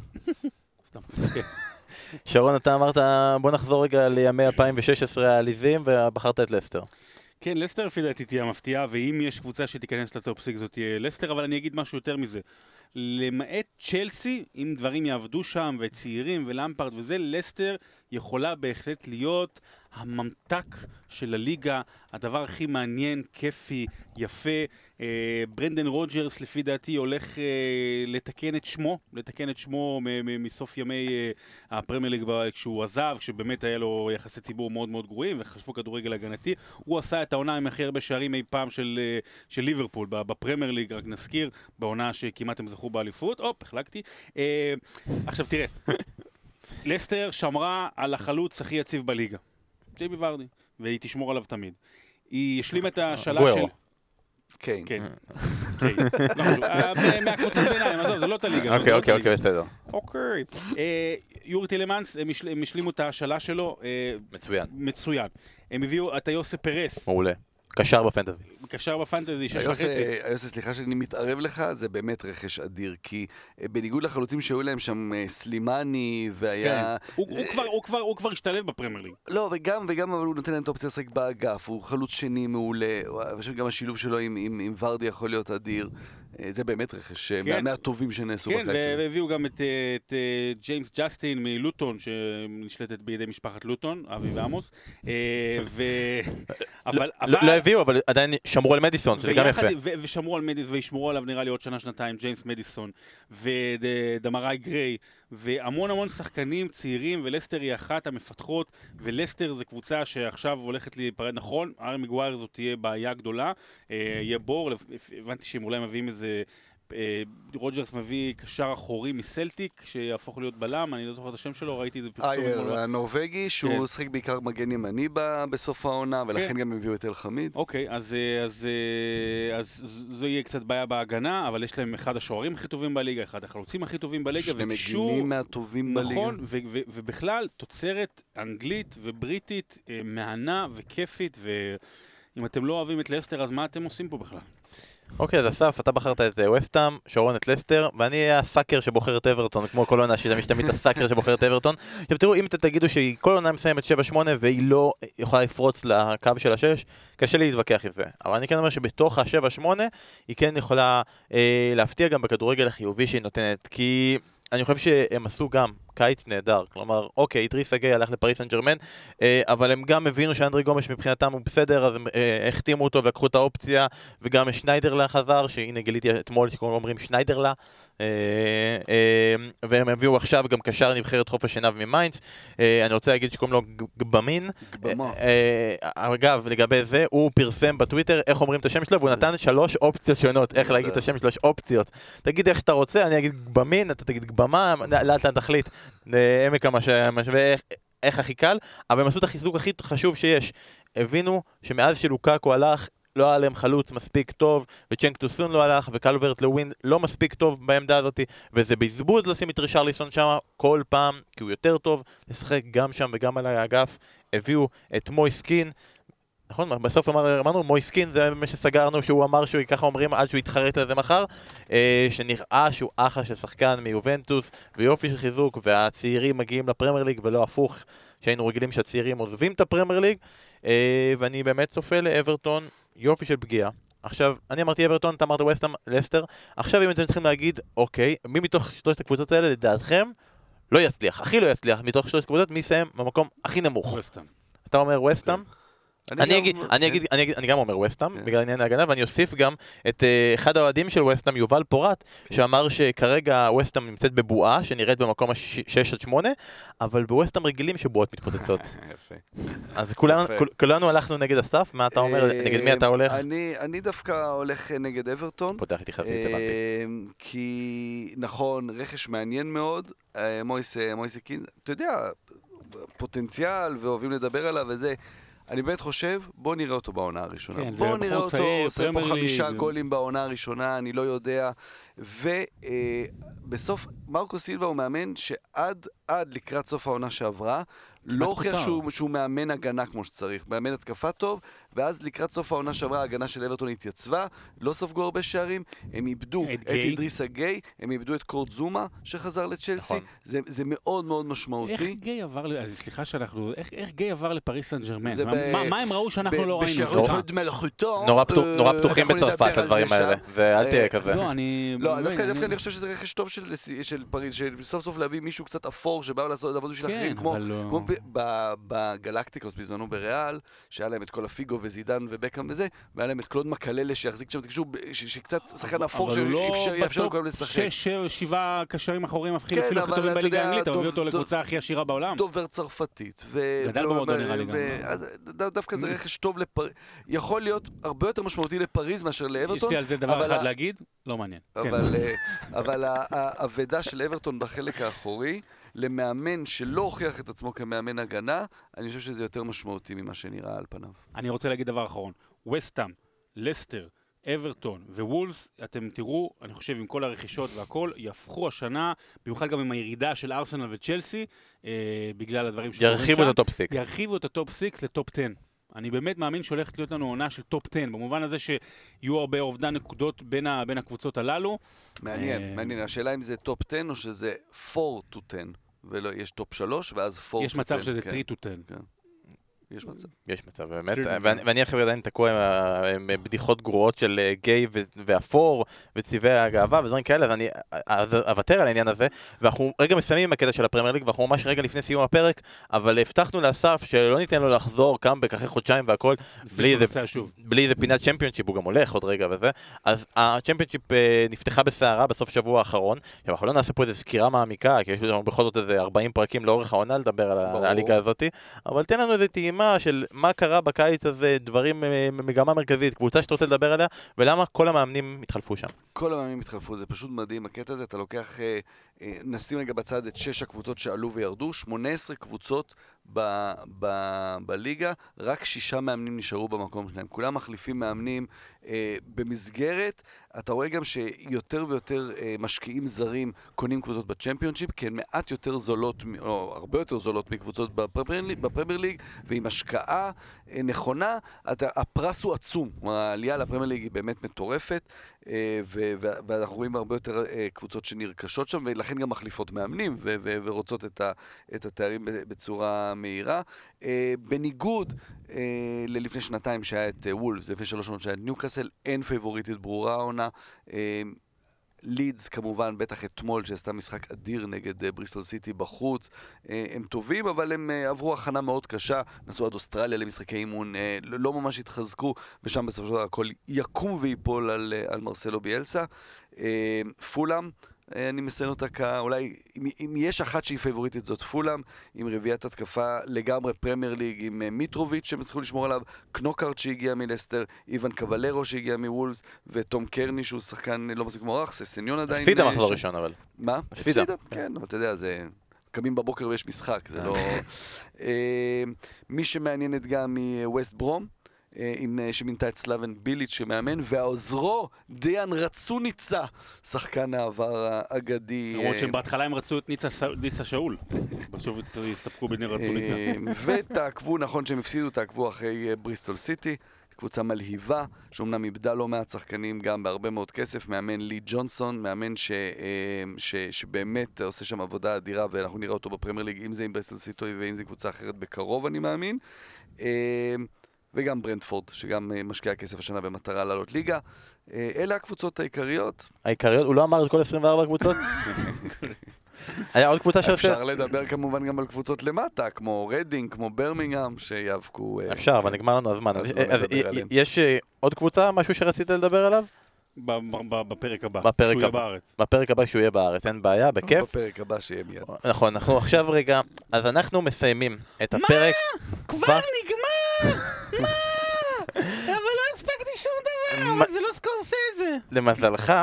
כן. שרון, אתה אמרת, בוא נחזור רגע לימי 2016 העליזים, ובחרת את לסטר. כן, לסטר לפי דעתי תהיה המפתיעה, ואם יש קבוצה שתיכנס ל top six זאת תהיה לסטר, אבל אני אגיד משהו יותר מזה. למעט צ'לסי, אם דברים יעבדו שם, וצעירים, ולמפארד וזה, לסטר יכולה בהחלט להיות הממתק של הליגה, הדבר הכי מעניין, כיפי, יפה. אה, ברנדן רוג'רס, לפי דעתי, הולך אה, לתקן את שמו, לתקן את שמו מסוף ימי אה, הפרמייר ליג כשהוא עזב, כשבאמת היה לו יחסי ציבור מאוד מאוד גרועים, וחשבו כדורגל הגנתי. הוא עשה את העונה עם הכי הרבה שערים אי פעם של, אה, של ליברפול ב- בפרמייר ליג, רק נזכיר, בעונה שכמעט הם זכו באליפות. הופ, החלקתי. אה, עכשיו תראה, לסטר שמרה על החלוץ הכי יציב בליגה, ג'ייבי ורדי, והיא תשמור עליו תמיד. היא השלימה את השאלה של... גוארו. כן. כן, כן. לא. אה, מהקבוצות ביניים, עזוב, זה לא את הליגה. אוקיי, לא אוקיי. אוקיי, בסדר. אוקיי. אה, יורי טילמנס, הם השלימו את ההשאלה שלו, אה, מצוין. מצוין. הם הביאו את היוסף פרס, מעולה. קשר בפנטזי. קשר בפנטזי, שש וחצי. היוסי, סליחה שאני מתערב לך, זה באמת רכש אדיר, כי אה, בניגוד לחלוצים שהיו להם שם אה, סלימני, והיה... כן. הוא- הוא כבר- הוא כבר- הוא כבר השתלב בפרמייר ליג. לא, וגם, וגם אבל הוא נותן להם את האופציה לשחק באגף, הוא חלוץ שני מעולה, אני חושב שגם השילוב שלו עם, עם, עם ורדי יכול להיות אדיר. אה, זה באמת רכש אה, כן. מה- מהטובים שנעשו כן, בקיץ. הזה. והביאו גם את, אה, את אה, ג'יימס ג'סטין מלוטון, שנשלטת בידי משפחת לוזון, אבי ועמוס. אה, ו... אבל... לא אבל- לא הביאו, אבל עדיין שמרו על מדיסון, שזה גם יפה. ושמרו על מדיס, וישמרו עליו נראה לי עוד שנה-שנתיים, ג'יימס מדיסון, ודמרי גריי, והמון המון שחקנים צעירים, ולסטר היא אחת המפתחות, ולסטר זו קבוצה שעכשיו הולכת להיפרד. נכון, הארי מגווייר זאת תהיה בעיה גדולה, אה, יהיה בור, הבנתי שהם אולי מביאים איזה... אה, רוג'רס מביא קשר אחורי מסלטיק, שיהפוך להיות בלם, אני לא זוכר את השם שלו, ראיתי איזה פרסום. אייר אתמול. הנורבגי, שהוא כן. שיחק בעיקר מגן ימני בסוף העונה, ולכן כן. גם הביאו את אל חמיד. אוקיי, אז, אה, אז, אה, אז ז- זו יהיה קצת בעיה בהגנה, אבל יש להם אחד השוערים הכי טובים בליגה, אחד החלוצים הכי טובים בליגה, שני וקישור- מגינים מהטובים בליגה. נכון, ו- ו- ובכלל, תוצרת אנגלית ובריטית אה, מהנה וכיפית, ואם אתם לא אוהבים את לסטר, אז מה אתם עושים פה בכלל? אוקיי, אז אסף, אתה בחרת את אה, וסטאם, שרון את לסטר, ואני אהיה הסאקר שבוחר את אברטון, כמו כל עונה שתמיד תמיד הסאקר שבוחר את אברטון. עכשיו תראו, אם אתם תגידו שהיא כל עונה מסיימת 7-8 והיא לא יכולה לפרוץ לקו של ה-6, קשה לי להתווכח עם זה. אבל אני כן אומר שבתוך ה-7-8 היא כן יכולה אה, להפתיע גם בכדורגל החיובי שהיא נותנת, כי אני חושב שהם עשו גם קיץ נהדר. כלומר, אוקיי, אידריס אגי הלך לפריס סן ג'רמן, אה, אבל הם גם הבינו שאנדרי גומש מבחינתם הוא בסדר, אז הם אה, החתימו אותו ולקחו את האופציה, וגם שניידרלן חזר, שהנה גיליתי אתמול שאומרים שניידרלן, והם הביאו עכשיו גם קשר נבחרת חוף השנהב ממיינדס, אה, אני רוצה להגיד שקוראים לו גבמין, גבמה. אה, אה, אגב, לגבי זה, הוא פרסם בטוויטר איך אומרים את השם שלו, והוא נתן שלוש אופציות שונות, איך להגיד את השם שלו, יש אופציות. תגיד איך שאתה רוצה, אני אגיד גבמין, אתה תגיד גבמה, לאט לאט תחליט. אה, עמק המשווה, איך הכי קל, אבל הם עשו את החיזוק הכי חשוב שיש. הבינו שמאז שלוקקו הלך, לא היה להם חלוץ מספיק טוב, וצ'נק טוסון לא הלך, וקלברט לווין לא מספיק טוב בעמדה הזאת, וזה בזבוז לשים את רישרליסון שם כל פעם, כי הוא יותר טוב לשחק גם שם וגם על האגף. הביאו את מויסקין, נכון? בסוף אמר, אמרנו מויסקין זה מה שסגרנו שהוא אמר שהוא ככה אומרים עד שהוא יתחרט על זה מחר אה, שנראה שהוא אחלה של שחקן מיובנטוס ויופי של חיזוק והצעירים מגיעים לפרמייר ליג ולא הפוך שהיינו רגילים שהצעירים עוזבים את הפרמייר ליג אה, ואני באמת צופה לאברטון יופי של פגיעה עכשיו, אני אמרתי אברטון, אתה אמרת ווסטהאם, לסטר עכשיו אם אתם צריכים להגיד, אוקיי, מי מתוך שלושת הקבוצות האלה לדעתכם לא יצליח, הכי לא יצליח מתוך שלושת הקבוצות, מי יסיים במקום הכי נמוך? וסטהאם. אתה אומר? אני גם- אגיד, אני. אגיד, אני אגיד, אני גם אומר וסטאם, כן. בגלל עניין ההגנה, ואני אוסיף גם את אה, אחד האוהדים של וסטאם, יובל פורט, כן. שאמר שכרגע וסטאם נמצאת בבועה, שנראית במקום ה-6 עד 8, אבל בווסטאם רגילים שבועות מתפוצצות. אז כולנו- הלכנו נגד אסף, מה אתה אומר, אה, נגד מי אתה הולך? אני אני דווקא הולך נגד אברטון. פותח איתי חזית, הבנתי. אה, כי נכון, רכש מעניין מאוד, אה, מויס אה, מויס קין, אתה יודע, פוטנציאל ואוהבים לדבר עליו וזה. אני באמת חושב, בוא נראה אותו בעונה הראשונה. כן, בוא נראה אותו, צעיר, עושה פה פרמייר ליג. חמישה גולים בעונה הראשונה, אני לא יודע. ובסוף, מרקו סילבה הוא מאמן שעד עד לקראת סוף העונה שעברה, לא הוכיח. שהוא, שהוא מאמן הגנה כמו שצריך. מאמן התקפה טוב, ואז לקראת סוף העונה שעברה ההגנה של אברטון התייצבה, לא ספגו הרבה שערים, הם איבדו את את. אידריסה גיי, הם איבדו את קורט זומה שחזר לצ'לסי, נכון. זה, זה מאוד מאוד איך משמעותי. גיי עבר, אז סליחה שאנחנו, איך- איך גיי עבר לפריס סן ג'רמן? מה- ב- מה- מה הם ראו שאנחנו ב- לא ראינו? בשירות מלכותו, נורא פתוח- אה, נורא פתוחים בצרפת לדברים האלה. ואל תהיה כזה. לא, אני... לא, דווקא, אני חושב שזה רכש טוב של, של פריז, שסוף סוף להביא מישהו קצת אפור שבא לעשות לעבוד בשביל כן, אחרים, כמו, לא- בגלקטיקוס בזמנו בריאל, שהיה להם את כל הפיגו וזידן ובקאם וזה, והיה להם את קלוד מקללה שיחזיק שם את הקישור, שקצת שחקן אפור הוא לא שיאפשר לכולם לשחק. שש, שבע, שבעה קשרים אחוריים כן, אפילו הכי טובים בליגה האנגלית, אתה מביא אותו לקבוצה הכי עשירה בעולם. דובר צרפתית. גדל במועדון, ו- נראה לי גם. דווקא זה רכש טוב לפריז, יכול להיות הרבה יותר משמעותי לפריז מאשר יש לאברטון. לי על זה דבר אחד להגיד, לא מעניין. כן. אבל, אה, האבדה של אברטון בחלק האחורי, למאמן שלא הוכיח את עצמו כמאמן הגנה, אני חושב שזה יותר משמעותי ממה שנראה על פניו. אני רוצה להגיד דבר אחרון. ווסטהאם, לסטר, אברטון ווולס, אתם תראו, אני חושב עם כל הרכישות והכל, יהפכו השנה, במיוחד גם עם הירידה של ארסנל וצ'לסי, אה, בגלל הדברים שקורים שם. ירחיבו את ה top 6. ירחיבו את ה top 6 ל top 10. אני באמת מאמין שהולכת להיות לנו עונה של top 10, במובן הזה שיהיו הרבה אובדן נקודות בין, ה, בין הקבוצות הללו. מעניין, אה, מעניין. השאלה אם זה top 10 או שזה 4 to 10, ולא, יש top 3 ואז 4 to 10. יש מצב שזה כן, 3 to 10. יש מצב. יש מצב, באמת, ואני ואני עכשיו עדיין תקוע עם בדיחות גרועות של אה, גיי ואפור וצבעי הגאווה ודברים כאלה, אז אני אוותר על העניין הזה, ואנחנו רגע מסיימים עם הקטע של הפרמייר ליג, ואנחנו ממש רגע לפני סיום הפרק, אבל הבטחנו לאסף שלא ניתן לו לחזור קאמבק אחרי חודשיים והכל, בלי איזה פינת צ'מפיונשיפ, הוא גם הולך עוד רגע וזה. אז הצ'מפיונשיפ אה, נפתחה בסערה בסוף שבוע האחרון. עכשיו, אנחנו לא נעשה פה איזה סקירה מעמיקה, כי יש לנו בכל זאת איזה 40 פרקים לאורך העונה לדבר. על הליגה הזאתי, אבל תן לנו איזה טעימה של מה קרה בקיץ הזה, דברים, אה, מגמה מרכזית, קבוצה שאתה רוצה לדבר עליה, ולמה כל המאמנים התחלפו שם. כל המאמנים התחלפו, זה פשוט מדהים הקטע הזה, אתה לוקח, אה, אה, נשים רגע בצד את שש הקבוצות שעלו וירדו, 18 קבוצות בליגה, רק שישה מאמנים נשארו במקום שלהם. כולם מחליפים מאמנים אה, במסגרת, אתה רואה גם שיותר ויותר אה, משקיעים זרים קונים קבוצות בצ'מפיונשיפ, כי הן מעט יותר זולות, או הרבה יותר זולות מקבוצות בפרמייר ליג- ועם השקעה נכונה, הפרס הוא עצום. העלייה לפרמייר ליג היא באמת מטורפת. אה, ואנחנו רואים הרבה יותר אה, קבוצות שנרכשות שם, ולכן גם מחליפות מאמנים ורוצות את, התארים בצורה מהירה. אה, בניגוד ללפני שנתיים שהיה את וולפס, לפני שלוש שנות שהיה את ניוקאסל, אין פייבוריטית ברורה העונה. לידס כמובן, בטח אתמול, שעשתה משחק אדיר נגד אה, בריסטול סיטי בחוץ. אה, הם טובים, אבל הם אה, עברו הכנה מאוד קשה. נסעו עד אוסטרליה למשחקי אימון, לא ממש התחזקו, ושם בסופו של דבר הכל יקום וייפול על, על מרסלו ביאלסה. פולאם, אני מציין אותה כאולי, אם, אם יש אחת שהיא פייבוריטית זאת פולאם, עם רביעיית התקפה לגמרי פרמייר ליג, עם אה, מיטרוביץ' שהם הצליחו לשמור עליו, קנוקארט שהגיע מלסטר, איוון קבלרו שהגיע מוולס, ותום קרני שהוא שחקן אה, לא מספיק מוערך, ססניון עדיין. הפסידה אה, מחזור שם. ראשון אבל. מה? הפסידה. כן, אבל אתה יודע, זה... קמים בבוקר ויש משחק, זה. לא... אה, מי שמעניינת גם היא ווסט ברום. אה, עם, אה, שמינתה את סלאבן ביליץ' שמאמן, והעוזרו דיאן רצוניצה, שחקן העבר האגדי. למרות אה, שהם בהתחלה הם רצו את ניצה ניצה שאול. בסוף הסתפקו בנר רצוניצה. אה, ותעקבו, נכון שהם הפסידו, תעקבו אחרי בריסטול סיטי, קבוצה מלהיבה, שאומנם איבדה לא מעט שחקנים גם בהרבה מאוד כסף, מאמן לי ג'ונסון, מאמן ש, ש, שבאמת עושה שם עבודה אדירה, ואנחנו נראה אותו בפרמייר ליג, אם זה עם בריסטול סיטי ואם זה קבוצה אחרת בקרוב, אני מאמין. וגם ברנדפורד, שגם אה, משקיע כסף השנה במטרה לעלות ליגה. אה, אלה הקבוצות העיקריות. העיקריות, הוא לא אמר את כל 24 קבוצות? היה עוד קבוצה שעושה... אפשר לדבר כמובן גם על קבוצות למטה, כמו רדינג, כמו ברמינגהם, שיאבקו... אה, אפשר, אבל נגמר לנו הזמן. לא. יש עוד קבוצה, משהו שרצית לדבר עליו? בפרק הבא. בפרק שהוא יהיה הבא. בארץ. בפרק הבא שהוא יהיה בארץ, אין בעיה, בכיף. בפרק הבא שיהיה מיד. נכון, אנחנו עכשיו רגע, אז אנחנו מסיימים את הפרק. כבר נגמר! מה? אבל לא הספקתי שום דבר, אבל זה לא סקורסזה. למזלך,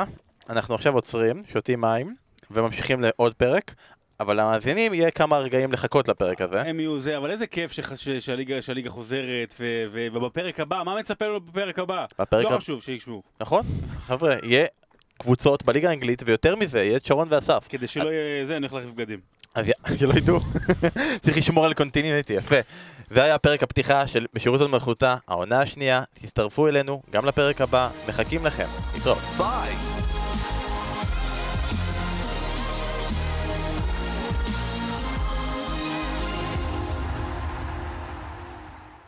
אנחנו עכשיו עוצרים, שותים מים, וממשיכים לעוד פרק, אבל למאזינים יהיה כמה רגעים לחכות לפרק הזה. הם יהיו זה, אבל איזה כיף שח- ש- שהליגה שהליגה חוזרת, ו- ו- ובפרק הבא, מה מצפה לנו בפרק הבא? בפרק לא חשוב שישמעו. נכון? חבר'ה, יהיה קבוצות בליגה האנגלית, ויותר מזה, יהיה את שרון ואסף. כדי שלא יהיה זה, אני הולך להחליף בגדים. שלא ידעו. צריך לשמור על קונטיניוטי, יפה. זה היה פרק הפתיחה של בשירות עוד מלכותה, העונה השנייה. תצטרפו אלינו גם לפרק הבא, מחכים לכם. להתראות. ביי!